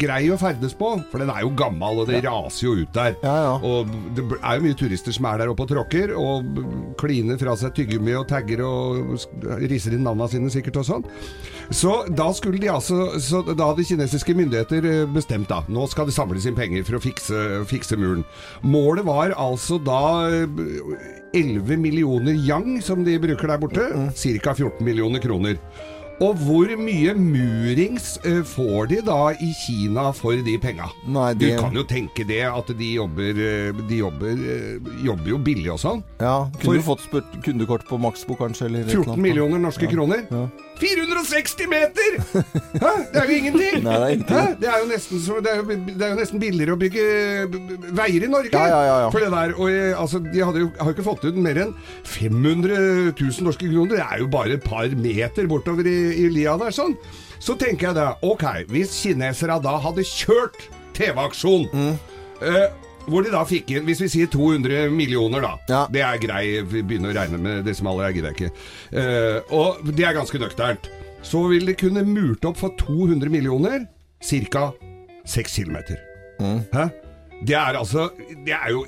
grei å ferdes på. For den er jo gammel, og det raser jo ut der. Ja, ja. Og det er jo mye turister som er der oppe og tråkker, og kliner fra seg tyggegummi og tagger og riser inn navnene sine sikkert og sånn. Så da skulle de altså Så da hadde kinesiske myndigheter eh, bestemt da Nå skal det samles inn penger for å fikse, fikse muren. Målet var altså da eh, 11 millioner yang, som de bruker der borte. Ca. 14 millioner kroner. Og hvor mye murings eh, får de da i Kina for de penga? Nei, Du kan jo tenke det at de jobber, eh, de jobber, eh, jobber jo billig og sånn. Ja, For- kunne du fått spurt kundekort på Maxbo, kanskje? Eller et eller 14 annet? millioner norske kroner. Ja. 460 meter! Hæ? Det er jo ingenting! Nei, det er ingenting. Det er jo så, det er jo, det er jo nesten billigere å bygge veier i Norge. Ja, ja, ja. For det der, og eh, altså, De jo, har jo ikke fått ut mer enn 500 000 norske kroner. Det er jo bare et par meter bortover i, i lia der. sånn. Så tenker jeg da, ok, hvis kinesere da hadde kjørt TV-aksjon Mm. eh, hvor de da fikk inn, hvis vi sier 200 millioner da Ja. Det er grei, vi begynner å regne med desimaler, jeg gidder ikke Uh, Og det er ganske nøkternt Så vil de kunne murt opp for 200 millioner Cirka 6 kilometer Hæ? Det er altså Det er jo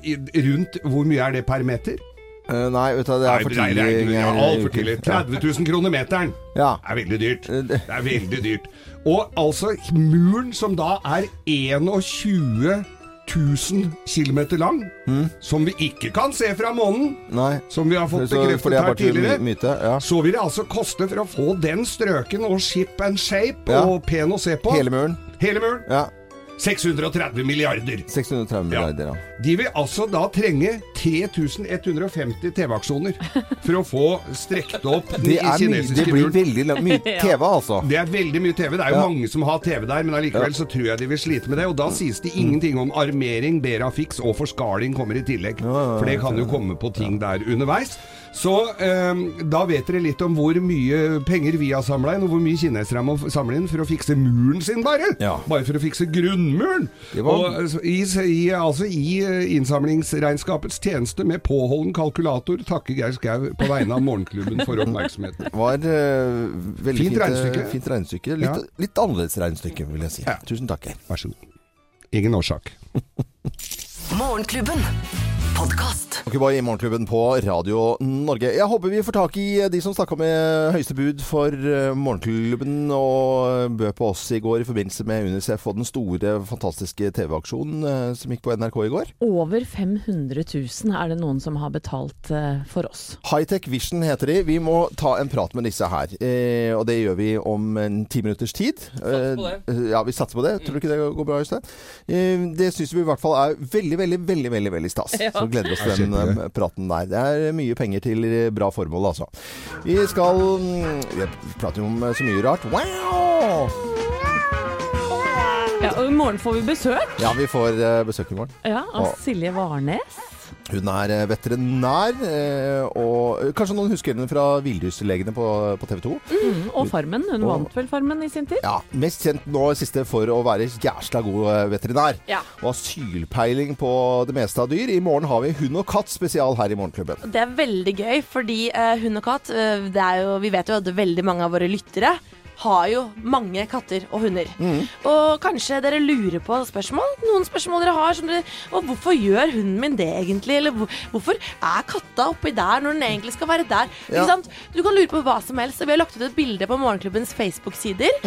rundt Hvor mye er det per meter? Uh, nei, vet du, det er for Nei, det er, tidlig. det er alt tidlig 30 000 kroner meteren Ja. Det er veldig dyrt Eh, det- Det er veldig dyrt Og altså muren som da er 21 000 kilometer lang Som vi ikke kan se fra månen Nei. Som vi har fått Så- bekreftet er her tidligere myte, ja. Så vil det altså koste for å få den strøken Og ship and shape Ja. Og pen å se på Hele muren. Hele muren Ja. 630 milliarder 630 milliarder, ja. De vil altså da trenge 3150 TV-aksjoner For å få strekt opp Den Det, er mye, det blir veldig mye TV, altså. det er veldig mye TV. Det er jo Ja. mange som har TV der, men allikevel så tror jeg de vil slite med det. Og da sies det ingenting om armering, Berafix og forskaling kommer i tillegg. For det kan jo komme på ting der underveis. Så eh, da vet dere litt om hvor mye penger vi har samla inn, og hvor mye kinesere må samle inn for å fikse muren sin, bare. Ja. Bare for å fikse grunnmuren. Var- Og altså, i, i, altså i eh, innsamlingsregnskapets tjeneste med påholden kalkulator takker Geir Skau på vegne av Morgenklubben for oppmerksomheten. var eh, veldig Fint fint, eh, regnestykke. fint regnestykke. Litt, Ja. litt annerledes regnestykke, vil jeg si. Ja. Tusen takk. Geir. Vær så god. Ingen årsak. Morgenklubben. Podkast. Ok, bare i Morgenklubben på Radio Norge. Jeg håper vi får tak i de som snakka med høyeste bud for eh, Morgenklubben og bød på oss i går i forbindelse med UNICEF og den store, fantastiske TV-aksjonen eh, som gikk på NRK i går. Over 500 000 er det noen som har betalt eh, for oss. Hightech Vision heter de. Vi må ta en prat med disse her. Eh, og det gjør vi om en ti minutters tid. Satser på det. Eh, ja, vi satser på det. Tror du ikke det går bra, Øystein? Eh, det syns vi i hvert fall er veldig, veldig, veldig veldig, veldig stas. Så gleder vi oss til den eh, praten der. Det er mye penger til bra formål, altså. Vi skal mm, Vi prater jo om så mye rart. Wow! Ja, og I morgen får vi besøk Ja, vi får eh, besøk i morgen. ja, av Silje Warnes. Hun er eh, veterinær, eh, og eh, kanskje noen husker henne fra Villdyrlegene på, på TV 2? Mm, og Farmen. Hun Og- vant vel Farmen i sin tid? Ja, Mest kjent nå siste for å være jæsla god veterinær. Ja. Og har sylpeiling på det meste av dyr. I morgen har vi hund og katt spesial her i Morgenklubben. Det er veldig gøy, fordi uh, hund og katt uh, det er jo, Vi vet jo at veldig mange av våre lyttere har jo mange katter og hunder. Og kanskje dere lurer på spørsmål? Noen spørsmål dere har som dere Og hvorfor gjør hunden min det egentlig? Eller hvorfor er katta oppi der når den egentlig skal være der? Ja. Ikke sant? Du kan lure på hva som helst. Vi har lagt ut et bilde på Morgenklubbens Facebook-sider.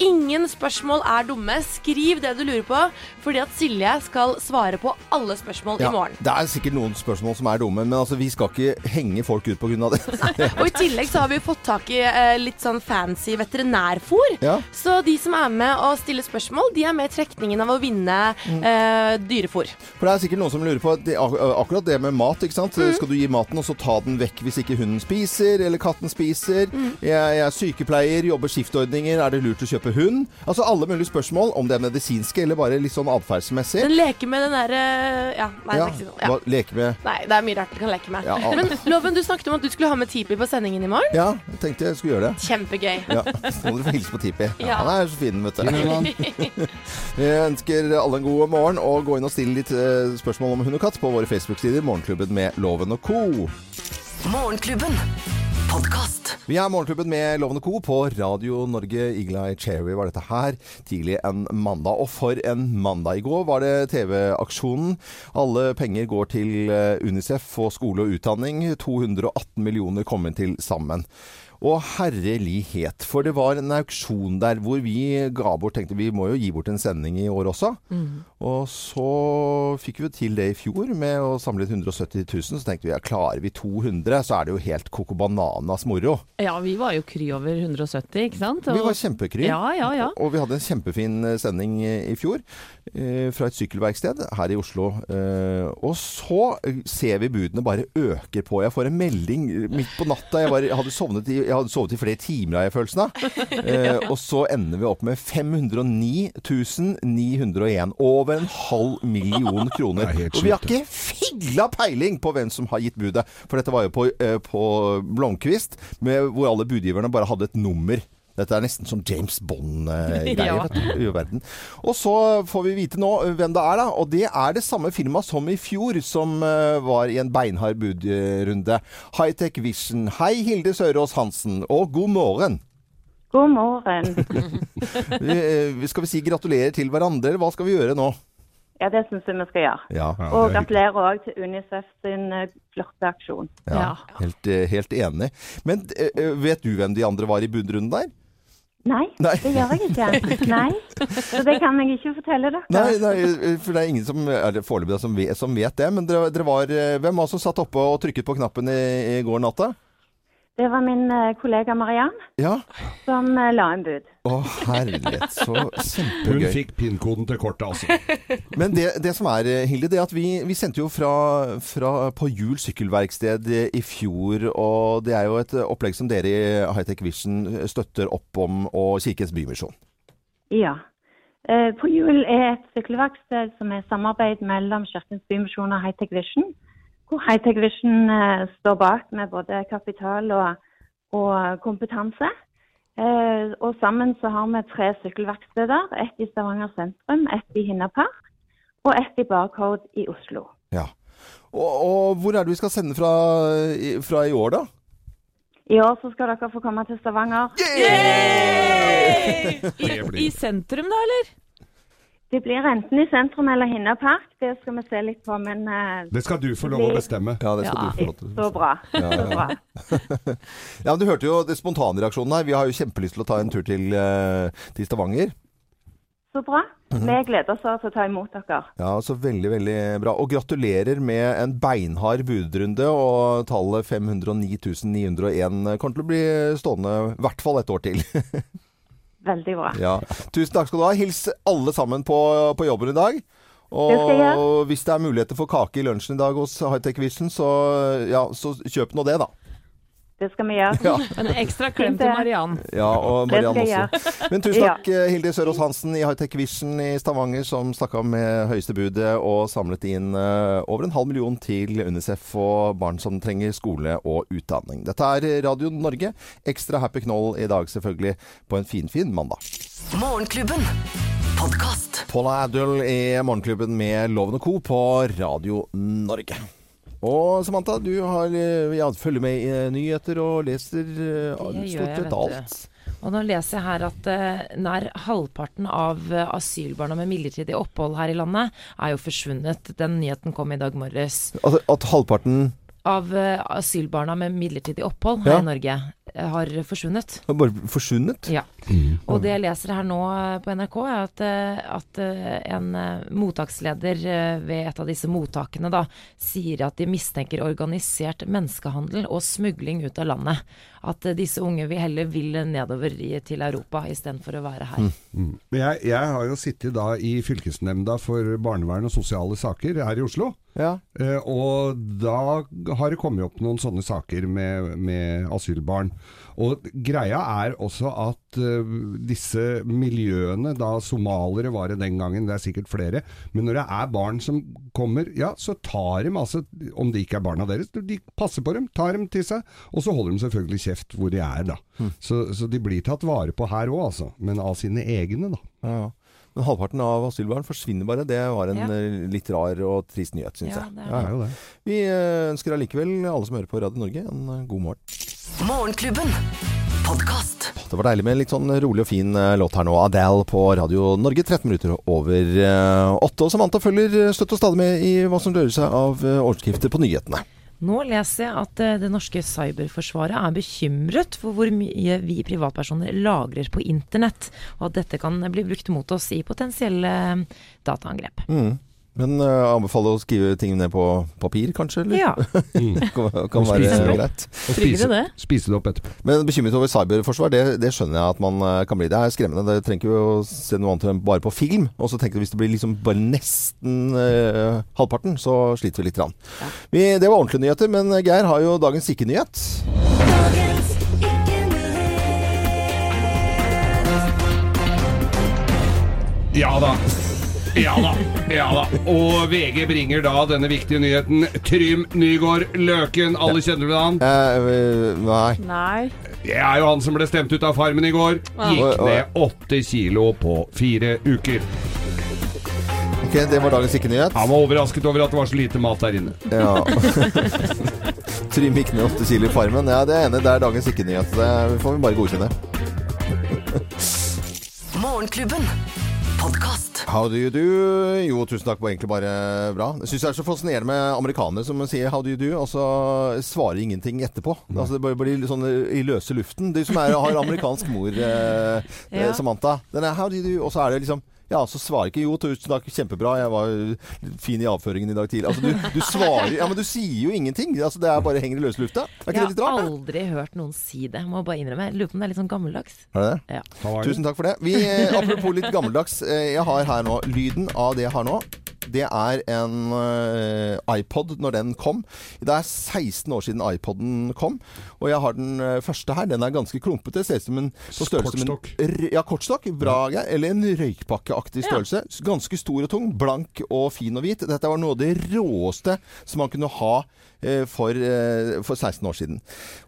Ingen spørsmål er dumme. Skriv det du lurer på, fordi at Silje skal svare på alle spørsmål Ja, i morgen. det er sikkert noen spørsmål som er dumme, men altså, vi skal ikke henge folk ut pga. det. Og i tillegg så har vi fått tak i eh, litt sånn fancy veterinærfôr. Ja. Så de som er med og stiller spørsmål, de er med i trekningen av å vinne eh, dyrefôr. For det er sikkert noen som lurer på det, ak akkurat det med mat. ikke sant? Mm. Skal du gi maten, og så ta den vekk hvis ikke hunden spiser, eller katten spiser? Mm. Jeg, jeg er sykepleier, jobber skiftordninger. Er det lurt å kjøpe hund? Altså alle mulige spørsmål, om det er medisinske eller bare litt sånn atferdsmessig. Den leker med den derre Ja, nei, det Ja, er ikke sånn. Ja. leke med Nei, det er mye rart du kan leke med. Ja. Men Loven, du snakket om at du skulle ha med Tipi på sendingen i morgen. Ja, jeg tenkte jeg skulle gjøre det. Kjempegøy. Ja, Så må dere få hilse på Tipi. Ja. Han er så fin, vet du. Vi ønsker alle en god morgen, og gå inn og stille litt eh, spørsmål om hund og katt på våre Facebook-sider. Morgenklubben med Loven og co. Morgenklubben. Podkast. Vi er Morgenklubben med Lovende Co. på Radio Norge. Iglai Cherry var dette her tidlig en mandag. Og for en mandag. I går var det TV-aksjonen. Alle penger går til eh, Unicef og skole og utdanning. 218 millioner kom inn til sammen. Og herlighet, for det var en auksjon der hvor vi ga bort Tenkte vi må jo gi bort en sending i år også. Og så fikk vi til det i fjor med å samle inn 170 000. Så tenkte vi ja, klarer vi 200, så er det jo helt coco bananas moro. Ja, vi var jo kry over 170, ikke sant? Vi var kjempekry. Ja, ja, ja. Og vi hadde en kjempefin eh, sending eh, i fjor eh, fra et sykkelverksted her i Oslo. Eh, og så eh, ser vi budene bare øker på. Jeg får en melding midt på natta. Jeg, var, jeg, hadde, sovnet i, jeg hadde sovet i flere timer, har jeg følelsen av. Eh, og så ender vi opp med 509 901. Over en halv million kroner. Er og vi har ikke figla peiling på hvem som har gitt budet. For dette var jo på, eh, på Blomkvist, med, hvor alle budgiverne bare hadde et nummer. Dette er nesten som James Bond-greier. Ja. vet du, i verden. Og så får vi vite nå eh, hvem det er, da. Og det er det samme firmaet som i fjor, som eh, var i en beinhard budrunde. Hightech Vision. Hei, Hilde Sørås Hansen, og god morgen. God morgen. Vi, eh, skal vi si gratulerer til hverandre, eller hva skal vi gjøre nå? Ja, det syns jeg vi skal gjøre. Ja, Ja, Og er gratulerer òg til Unicef sin eh, flotte aksjon. ja, Ja. Helt, eh, helt enig. Men vet du hvem de andre var i budrunden der? Nei, Nei. det gjør jeg ikke. Nei, Så det kan jeg ikke fortelle dere. Nei, nei, for det er ingen som er foreløpig som, vet- som vet det. Men dere, dere var Hvem var det som satt oppe og trykket på knappen i, i går natta? Det var min eh, kollega Mariann Ja. som eh, la en bud. Å, herlighet. Så Hun fikk PIN-koden til kortet, altså. Men det, det som er, eh, Hilde, det er at vi, vi sendte jo fra, fra på Jul sykkelverksted i fjor. Og det er jo et opplegg som dere i Hightech Vision støtter opp om, og Kirkens Bymisjon. Ja. Eh, På Jul er et sykkelverksted som er samarbeid mellom Kirkens Bymisjon og Hightech Vision. Hvor Hightech Vision eh, står bak med både kapital og, og kompetanse. Eh, og sammen så har vi tre sykkelverksteder. Ett i Stavanger sentrum, ett i Hinnapark og ett i Barcode i Oslo. Ja. Og, og hvor er det vi skal sende fra, i- fra i år, da? I år så skal dere få komme til Stavanger. Yeah! I, I sentrum da, eller? Det blir enten i sentrum eller Hinna Park. Det skal vi se litt på, men uh, Det skal du få lov å bestemme. Ja, det skal Ja. du få lov til. så bra. Så bra. Ja, men Du hørte jo det spontanreaksjonen her. Vi har jo kjempelyst til å ta en tur til, uh, til Stavanger. Så bra. Vi gleder oss til å ta imot dere. Ja, så veldig, veldig bra. Og gratulerer med en beinhard budrunde. Og tallet 509 901 kommer til å bli stående i hvert fall et år til. Veldig bra. ja. Tusen takk skal du ha. Hils alle sammen på, på jobben i dag. Og hvis det er muligheter for kake i lunsjen i dag hos Hightech Vision, så, ja, så kjøp nå det, da. Det skal vi gjøre. Ja. En ekstra klem til Mariann. Ja, og Mariann også. Men tusen takk, ja. Hilde Sørås Hansen i Hightech Vision i Stavanger, som snakka med høyeste budet og samlet inn eh, over en halv million til UNICEF og barn som trenger skole og utdanning. Dette er Radio Norge. Ekstra happy knoll i dag, selvfølgelig, på en finfin fin mandag. Morgenklubben. Podcast. Paula Adul i Morgenklubben med Loven og Co. på Radio Norge. Og Samantha, du har, eh, ja, følger med i eh, nyheter og leser eh, stort sett alt. Og nå leser jeg her at eh, nær halvparten av asylbarna med midlertidig opphold her i landet er jo forsvunnet. Den nyheten kom i dag morges. Altså, at halvparten Av eh, asylbarna med midlertidig opphold her Ja. i Norge eh, har forsvunnet. har bare forsvunnet? Ja. Og det jeg leser her nå eh, på NRK, er at, at en mottaksleder ved et av disse mottakene da, sier at de mistenker organisert menneskehandel og smugling ut av landet. At disse unge vil heller vil nedover i, til Europa istedenfor å være her. Mm. Men Jeg, jeg har jo sittet da i fylkesnemnda for barnevern og sosiale saker her i Oslo. Ja. Eh, og da har det kommet opp noen sånne saker med, med asylbarn. Og greia er også at uh, disse miljøene, da somalere var det den gangen, det er sikkert flere, men når det er barn som kommer, ja, så tar de altså, om det ikke er barna deres, de passer på dem, tar dem til seg, og så holder de selvfølgelig kjeft hvor de er da. Så, så de blir tatt vare på her også, altså, men av sine egne da. Ja, ja. Men halvparten av asylbarn forsvinner bare. Det var en Ja. eh, litt rar og trist nyhet, syns Ja, jeg. Ja, Det jo det. Vi eh, ønsker allikevel alle som hører på Radio Norge, en eh, god morgen. Morgenklubben. Det var deilig med en litt sånn rolig og fin låt her nå. Adele på Radio Norge. 13 minutter over åtte. Og Samantha følger støtt og stadig med i hva som rører seg av overskrifter på nyhetene. Nå leser jeg at eh, det norske cyberforsvaret er bekymret for hvor mye vi privatpersoner lagrer på internett, og at dette kan bli brukt mot oss i potensielle eh, dataangrep. Mm. Men uh, anbefaler å skrive ting ned på papir, kanskje? Eller? Ja. kan, kan være greit. Og spise, det. spise det opp etterpå. Men bekymret over cyberforsvar, det, det skjønner jeg at man eh, kan bli. Det er skremmende. Det trenger ikke å se noe annet enn bare på film. Og så tenker du hvis det blir liksom bare nesten uh, halvparten, så sliter vi litt. Ja. Vi, det var ordentlige nyheter, men Geir har jo dagens ikke-nyhet. Ja da. Ja da. ja da. Og VG bringer da denne viktige nyheten. Trym Nygaard Løken, alle kjenner du han? Eh, nei. Nei. Det er jo han som ble stemt ut av Farmen i går. Gikk ned åtte kilo på fire uker. Ok, det var dagens ikke-nyhet. Han var overrasket over at det var så lite mat der inne. Ja. Trym gikk ned åtte kilo i farmen. Ja, det er enig. Det er dagens ikke-nyhet. Det får vi bare godkjenne. Morgenklubben. How do you do? Jo, tusen takk. Var egentlig bare bra. Jeg syns det er så fascinerende med amerikanere som sier 'how do you do', og så svarer ingenting etterpå. Altså, det bare blir litt sånn i løse luften. De som er, har amerikansk mor, eh, Ja. eh, Samantha. Den er 'how do you do', og så er det liksom ja, så svarer ikke 'jo, tusen takk, kjempebra, jeg var fin i avføringen i dag tidlig'. Altså, du, du svarer Ja, men du sier jo ingenting. Altså, det er bare henger i løse lufta. Er ikke Jeg det litt har rart? da? aldri hørt noen si det, må bare innrømme. Jeg lurer på om det er litt sånn gammeldags. Er det det? Ja. Tusen takk for det. Vi, eh, apropos litt gammeldags. Eh, jeg har her nå lyden av det jeg har nå. Det er en eh, iPod når den kom. Det er 16 år siden iPoden kom. Og jeg har den eh, første her. Den er ganske klumpete. Ser ut som en på størrelse med en Kortstokk. Ja, kortstokk. Bra, ja. Eller en røykpakkeaktig størrelse. Ganske stor og tung. Blank og fin og hvit. Dette var noe av det råeste som man kunne ha for, eh, for 16 år siden.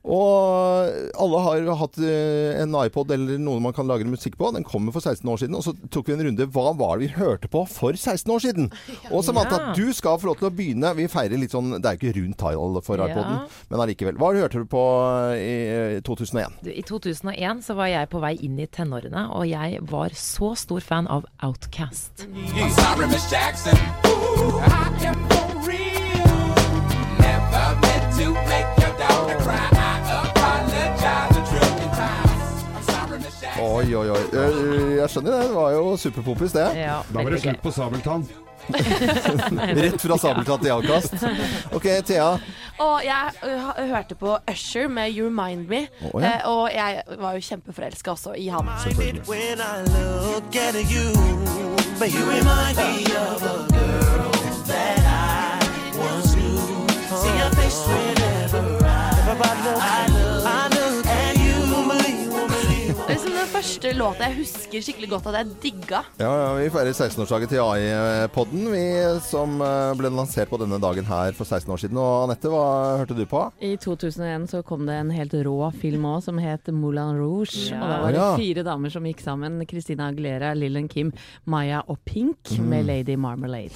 Og alle har hatt eh, en iPod eller noe man kan lagre musikk på. Den kommer for 16 år siden. Og så tok vi en runde. Hva var det vi hørte på for 16 år siden? Og Samantha, Ja. du skal få lov til å begynne. Vi feirer litt sånn Det er ikke rundt tile for Ja. men allikevel. Hva hørte du på i eh, 2001? Du, I 2001 så var jeg på vei inn i tenårene, og jeg var så stor fan av Outcast. I'm Oi, oi, oi. Eh, Jeg skjønner det. Det var jo superpoppis, det. Ja, Da var det slutt på Sabeltann. Rett fra sabeltann til avkast. Ok, Thea. Og jeg hørte på Usher med You Remind Me. oh, ja. eh, og jeg var jo kjempeforelska også i han. When look, den første låta jeg husker skikkelig godt at jeg digga. Ja, ja, Vi feirer 16-årsdagen til AI-podden, vi som eh, ble lansert på denne dagen her for 16 år siden. Og Anette, hva hørte du på? I 2001 så kom det en helt rå film òg som het Moulin Rouge. Ja. Og da var det Ja. fire damer som gikk sammen. Christina Aguilera, Lillen Kim, Maya og Pink med Lady Marmalade.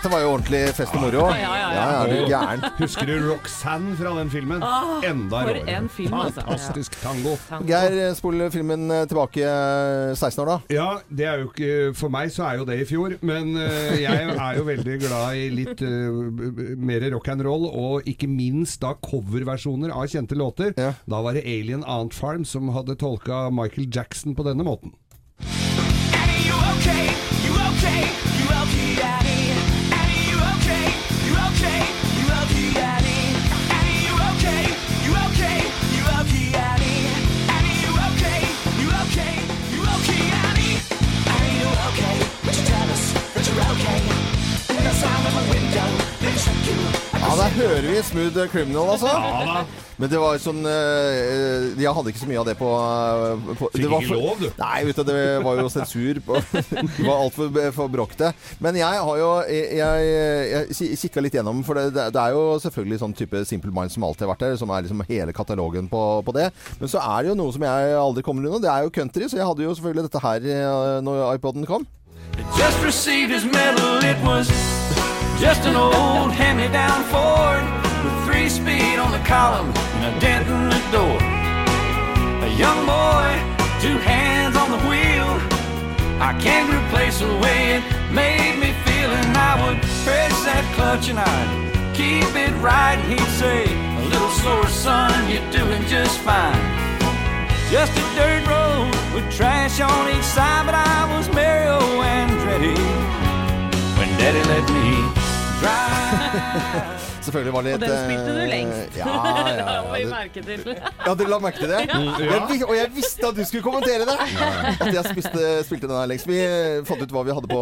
Dette var jo ordentlig fest og moro. Ja, ja, ja. er du gæren. Husker du Roxanne fra den filmen? Enda for råere. en film, altså. Fantastisk tango. Geir, spol filmen eh, tilbake eh, 16 år, da. Ja, det er jo ikke For meg så er jo det i fjor, men eh, jeg er jo veldig glad i litt eh, b- mer rock and roll, og ikke minst da coverversjoner av kjente låter. Ja. Da var det Alien Ant Farm som hadde tolka Michael Jackson på denne måten. Annie, you okay? You der hører vi Smooth Criminal, altså. Men det var sånn eh, Jeg hadde ikke så mye av det på, eh, på Fikk det var ikke lov, du. Nei, vet du, det var jo sensur på Det var altfor for bråkete. Men jeg har jo Jeg, jeg, jeg kikka litt gjennom, for det, det er jo selvfølgelig sånn type Simple Minds som alltid har vært der, som er liksom hele katalogen på, på det. Men så er det jo noe som jeg aldri kommer unna. Det er jo country, så jeg hadde jo selvfølgelig dette her når iPoden kom. Just received his medal. It was just an old hand-me-down Ford with three speed on the column and a dent in the door. A young boy, two hands on the wheel. I can't replace the way it made me feel, and I would press that clutch and I'd keep it right. He'd say, "A little slower, son, you're doing just fine." Just a dirt road with trash on each side, but I was Mario oh, Andretti when Daddy let me. Selvfølgelig var det Og den spilte du eh, lengst. Ja, ja, Det ja, har vi merke til. Ja, dere la merke til det? Jeg, og jeg visste at du skulle kommentere det! At jeg spiste, spilte den her lengst. Vi fant ut hva vi hadde på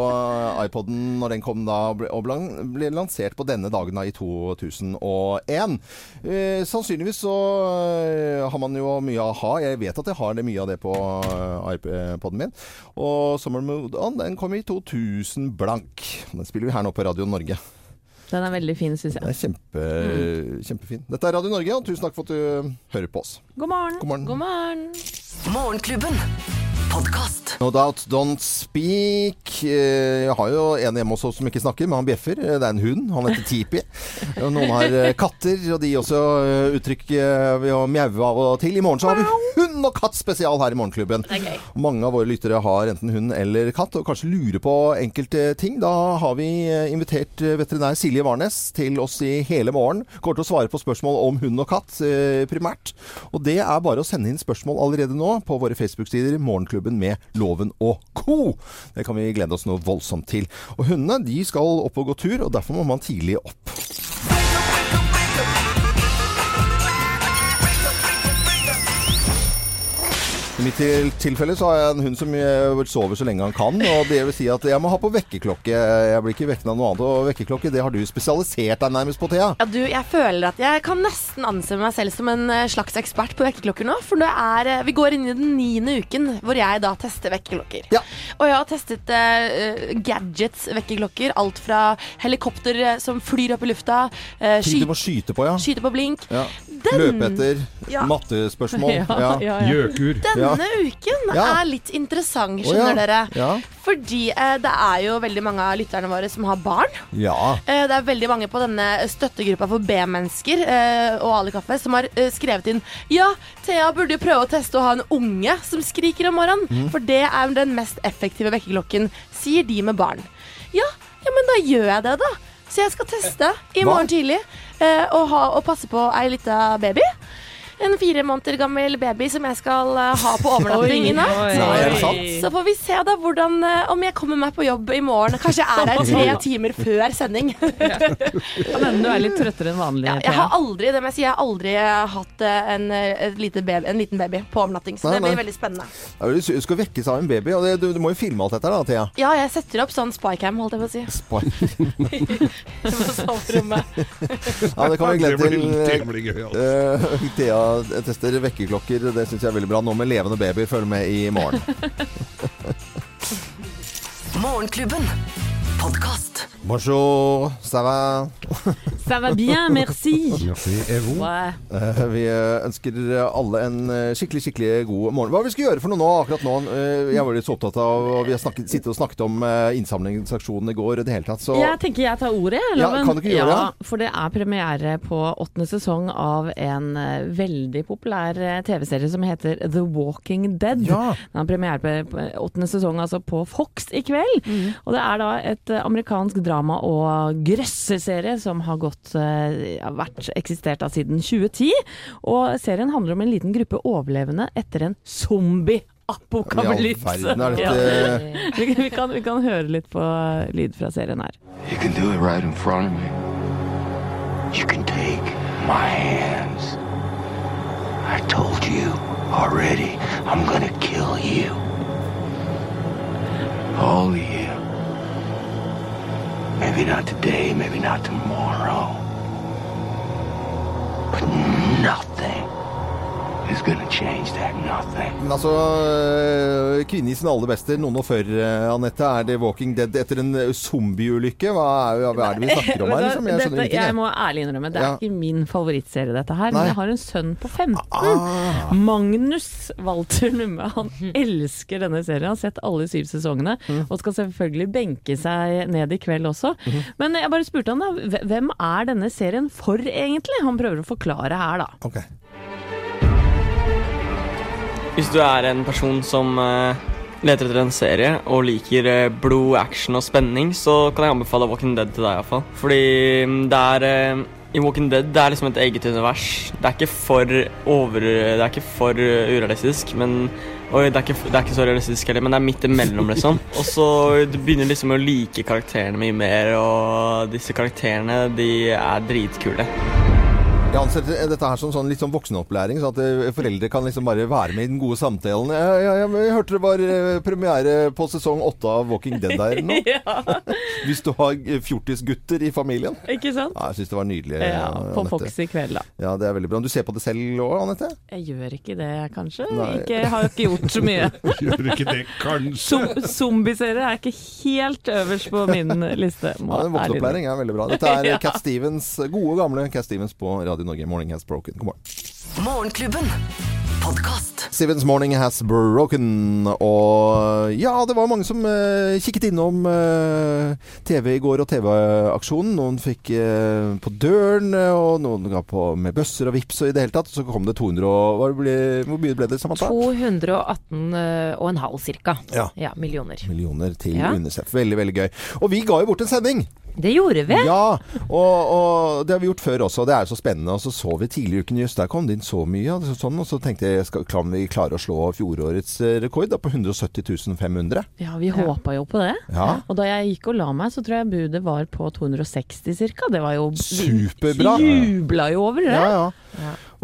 iPoden når den kom da og ble, lansert på denne dagen da i 2001. Eh, sannsynligvis så eh, har man jo mye a-ha. Jeg vet at jeg har det mye av det på eh, iPoden min. Og Summer Mood On den kom i 2000 blank. Den spiller vi her nå på Radio Norge. Den er veldig fin, syns Den er kjempe, kjempefin. Dette er Radio Norge, og tusen takk for at du hører på oss. God morgen. God morgen. God morgen. Morgenklubben. Podkast. No doubt, don't speak. Eh, Jeg har jo en hjemme hos oss som ikke snakker, men han bjeffer. Eh, Det er en hund. Han heter Tipi. Noen har eh, katter, og de også uttrykker ved å mjaue av og til. I morgen så har vi hund og katt spesial her i Morgenklubben. Gøy. Mange av våre lyttere har enten hund eller katt, og kanskje lurer på enkelte ting. Da har vi invitert veterinær Silje Warnes til oss i hele morgen. Kommer til å svare på spørsmål om hund og katt, primært. Og det er bare å sende inn spørsmål allerede nå på våre Facebook-sider Morgenklubben med Loven og co. Det kan vi glede oss noe voldsomt til. Og hundene de skal opp og gå tur, og derfor må man tidlig opp. I mitt tilfelle så har jeg en hund som sover så lenge han kan. Og det vil si at jeg må ha på vekkerklokke. Jeg blir ikke vekket av noe annet. Og vekkerklokke, det har du spesialisert deg nærmest på, Thea. Ja, du, jeg føler at jeg kan nesten anse meg selv som en eh, slags ekspert på vekkerklokker nå. For det er, eh, vi går inn i den niende uken hvor jeg da tester vekkerklokker. Ja. Og jeg har testet uh, gadgets vekkerklokker. Alt fra helikopter som flyr opp i lufta, uh, Ting du må skyte på, ja. skyte på blink. ja. Den- Løpe etter. Ja. Mattespørsmål. Ja, Ja. ja, ja. Gjøkur. Denne uken er litt interessant, skjønner ja. dere. Ja. Fordi eh, det er jo veldig mange av lytterne våre som har barn. ja. Eh, Det er veldig mange på denne støttegruppa for B-mennesker eh, og Ali Kaffe som har eh, skrevet inn Ja, Thea burde jo prøve å teste å ha en unge som skriker om morgenen. Mm. For det er den mest effektive vekkerklokken, sier de med barn. Ja, ja, men da gjør jeg det, da. Så jeg skal teste i Hva? morgen tidlig eh, og, ha, og passe på ei lita baby. En fire måneder gammel baby som jeg skal eh, ha på overnatting i natt. det? Så får vi se da hvordan eh, om jeg kommer meg på jobb i morgen. Kanskje jeg er her tre timer før sending. Kan hende du er litt trøttere enn vanlig. Ja, jeg har aldri det må jeg si, jeg har aldri hatt eh, en, eh, et lite baby, en liten baby på overnatting, så Nei, det blir nei. veldig spennende. Du skal vekkes av en baby, og det, du, du må jo filme alt dette da, Thea. Ja, jeg setter opp sånn spycam, holdt jeg på å si. Spy. På soverommet. Ja, det kan vi glede Det til. blir gøy, altså. Uh, Thea tester vekkerklokker. Det syns jeg er veldig bra. Nå med levende baby. Følg med i morgen. Morgenklubben. Podkast. Bonjour, ça va? Ça va bien, merci. Merci, et vous? Ouais. Uh, Vi eh, ønsker alle en eh, skikkelig skikkelig god morgen. Hva vi skal gjøre for noe nå akkurat nå? Uh, Jeg var litt så opptatt av og Vi har snakket, sittet og snakket om uh, innsamlingsaksjonen i går i det hele tatt. Så Jeg tenker jeg tar ordet, jeg, Ja, kan du ikke gjøre ja, For det er premiere på åttende sesong av en veldig populær TV-serie som heter The Walking Dead. Ja. Den har premiere på, på åttende sesong altså på Fox i kveld. Mm. Og det er da et eh, amerikansk drama- og grøsseserie som har gått, eh, vært eksistert av siden 2010. Og serien handler om en liten gruppe overlevende etter en zombie-apokalypse. Ja, verden, er Ja. Vi, vi, kan, vi kan høre litt på lyd fra serien her. You can do it right in front of me. You can take my hands. I told you already, I'm gonna kill you. All of you. Maybe not today, maybe not tomorrow. But nothing is gonna change that nothing. Men altså, eh, kvinne i sin aller beste, noen og før, eh, Anette, er det Walking Dead etter en eh, zombieulykke? Hva hva er det vi snakker om her? Liksom? Jeg skjønner dette, ingenting. jeg jeg. må ærlig innrømme, det er Ja. ikke min favorittserie dette her. Nei. Men jeg har en sønn på 15. Ah. Magnus Walter Numme. Han elsker denne serien. Han har sett alle syv sesongene. Mm. Og skal selvfølgelig benke seg ned i kveld også. Mm. Men jeg bare spurte han da, hvem er denne serien for egentlig? Han prøver å forklare her, da. Ok. Hvis du er en person som eh, leter etter en serie og liker eh, blod, action og spenning, så kan jeg anbefale Walking Dead til deg iallfall. Fordi mm, det er eh, I Walking Dead det er liksom et eget univers. Det er ikke for over Det er ikke for urealistisk, men Oi, det er, ikke, det er ikke så realistisk heller, men det er midt imellom, liksom. Og så du begynner liksom å like karakterene mye mer, og disse karakterene, de er dritkule. Jeg anser dette her som sånn, litt sånn voksenopplæring, så at eh, foreldre kan liksom bare være med i den gode samtalen. Jeg, jeg, jeg, jeg hørte det var eh, premiere på sesong åtte av Walking Dead der nå. Hvis du har eh, fjortisgutter i familien. Ikke sant? Ja, jeg syns det var nydelig. Ja, på Anette. Fox i kveld, da. Ja, det er veldig bra. Du ser på det selv òg, Anette? Jeg gjør ikke det, kanskje. Nei. Ikke, jeg har ikke gjort så mye. Gjør ikke det, kanskje? Som, Zombieserier er ikke helt øverst på min liste. må Ja, Voksenopplæring er veldig bra. Dette er. Cat Stevens, gode gamle Cat Stevens på Radio Norge. Morning has broken. God morgen. Morgenklubben. Podkast. Stevens Morning Has Broken. Og ja, det var mange som eh, kikket innom eh, TV i går og TV-aksjonen. Noen fikk eh, på døren, eh, og noen ga på med bøsser og vips og i det hele tatt. Så kom det 200 og hva ble, Hvor mye ble det, Samantha? 218,5 cirka. Ja. millioner. Millioner til Ja. UNICEF. Veldig, veldig gøy. Og vi ga jo bort en sending! Det gjorde vi. Ja, og, og det har vi gjort før også. Det er så spennende. Og så så vi tidligere i uken jøss, der kom det inn så mye. Og sånn, og så tenkte jeg skal, kan vi klare å slå fjorårets eh, rekord da, på 170 500. Ja, vi håpa jo på det. Ja. Og da jeg gikk og la meg, så tror jeg budet var på 260 cirka. Det var jo Superbra. Vi jubla jo over det. Ja, ja.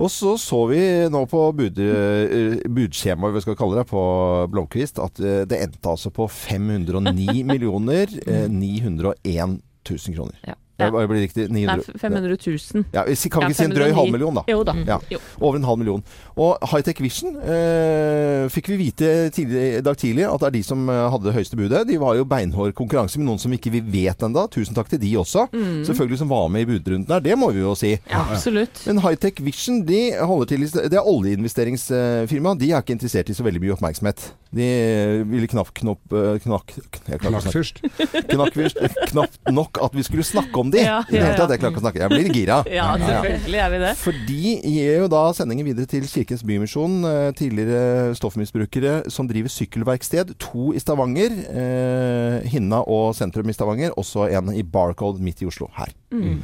Og så så vi nå på bud, eh, budskjemaet, vi skal kalle det, på Blomkvist, at eh, det endte altså på 509 millioner eh, 901 000 kroner. Ja. Det blir riktig. Nei, 500 000. Ja, vi kan Ja, ikke si en drøy 509. halv million, da. Jo da. Ja, Over en halv million. Og Hightech Vision eh, fikk vi vite tidlig, i dag tidlig at det er de som eh, hadde det høyeste budet. De var jo beinhard konkurranse med noen som ikke vi vet ennå. Tusen takk til de også. Mm. Selvfølgelig som var med i budrunden her. Det må vi jo si. Ja, absolutt. Men Hightech Vision de holder til, i- det er oljeinvesteringsfirma. De er ikke interessert i så veldig mye oppmerksomhet. De ville knapt knopp eh, knakk, å Knakk. Knakk. Knapt nok at vi skulle snakke om de. Ja, I det hele tatt. Jeg klarer ikke å snakke. Jeg blir gira. Ja, selvfølgelig er vi det. For de gir jo da sendingen videre til Kirkens Bymisjon. eh, Tidligere stoffmisbrukere som driver sykkelverksted. To i Stavanger. Eh, Hinna og sentrum i Stavanger. Også en i Barcode midt i Oslo her. Mm.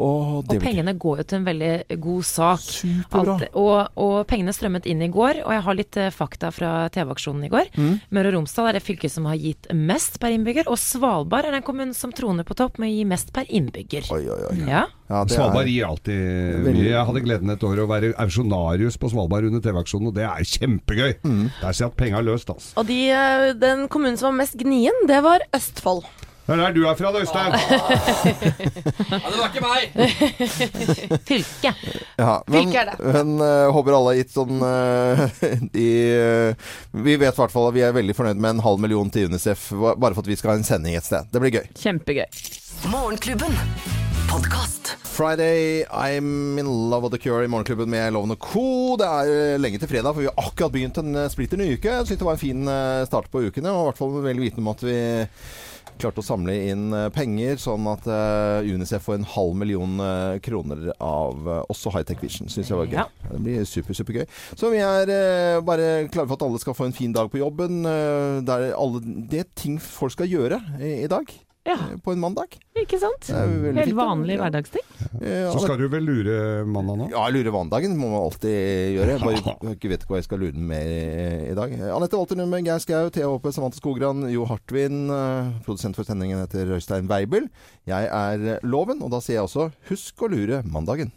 Og blir pengene går jo til en veldig god sak. Superbra. Alt- og, og pengene strømmet inn i går, og jeg har litt eh, fakta fra TV-aksjonen i går. Mm. Møre og Romsdal er det fylket som har gitt mest per innbygger, og Svalbard er den kommunen som troner på topp med å gi mest per innbygger. Oi, oi, oi. Ja. Ja, det Svalbard gir alltid Veldig- mye. Jeg hadde gleden et år å være auksjonarius på Svalbard under TV-aksjonen, og det er kjempegøy. Mm. Der ser jeg at penga er løst, altså. Og de, eh, den kommunen som var mest gnien, det var Østfold. Det er der du er fra, da, Øystein. Ja, det var ikke meg! Fylke. Ja, men, Fylke er det. men uh, håper alle har gitt sånn uh, de, uh, Vi vet i hvert fall at vi er veldig fornøyd med en halv million til Unicef, bare for at vi skal ha en sending et sted. Det blir gøy. Kjempegøy. Morgenklubben. Podcast. Friday, I'm in love of the cure i Morgenklubben med Loven og Co. Det er eh, lenge til fredag, for vi har akkurat begynt en eh, splitter ny uke. Jeg synes det var en fin start på ukene, og i hvert fall veldig vitende om at vi klarte å samle inn eh, penger, sånn at eh, Unicef får en halv million eh, kroner av også Hightech Vision. Syns jeg var gøy. Ja. Det blir super, supergøy. Så vi er bare klare for at alle skal få en fin dag på jobben. eh, der alle, det er ting folk skal gjøre i dag. Ja. eh, På en mandag. Ikke sant? Helt fint, vanlig Ja. hverdagsting. Ja. Så skal du vel lure mandag nå? ja, lure mandagen må man alltid gjøre. Jeg bare ikke vet ikke hva jeg skal lure den med i, i dag. Anette Walter Numme, Geir Skau, Thea Håpe, Samantha Skogran, Jo Hartvin. eh, Produsent for sendingen heter Røystein Weibel. Jeg er Loven, og da sier jeg også husk å lure mandagen.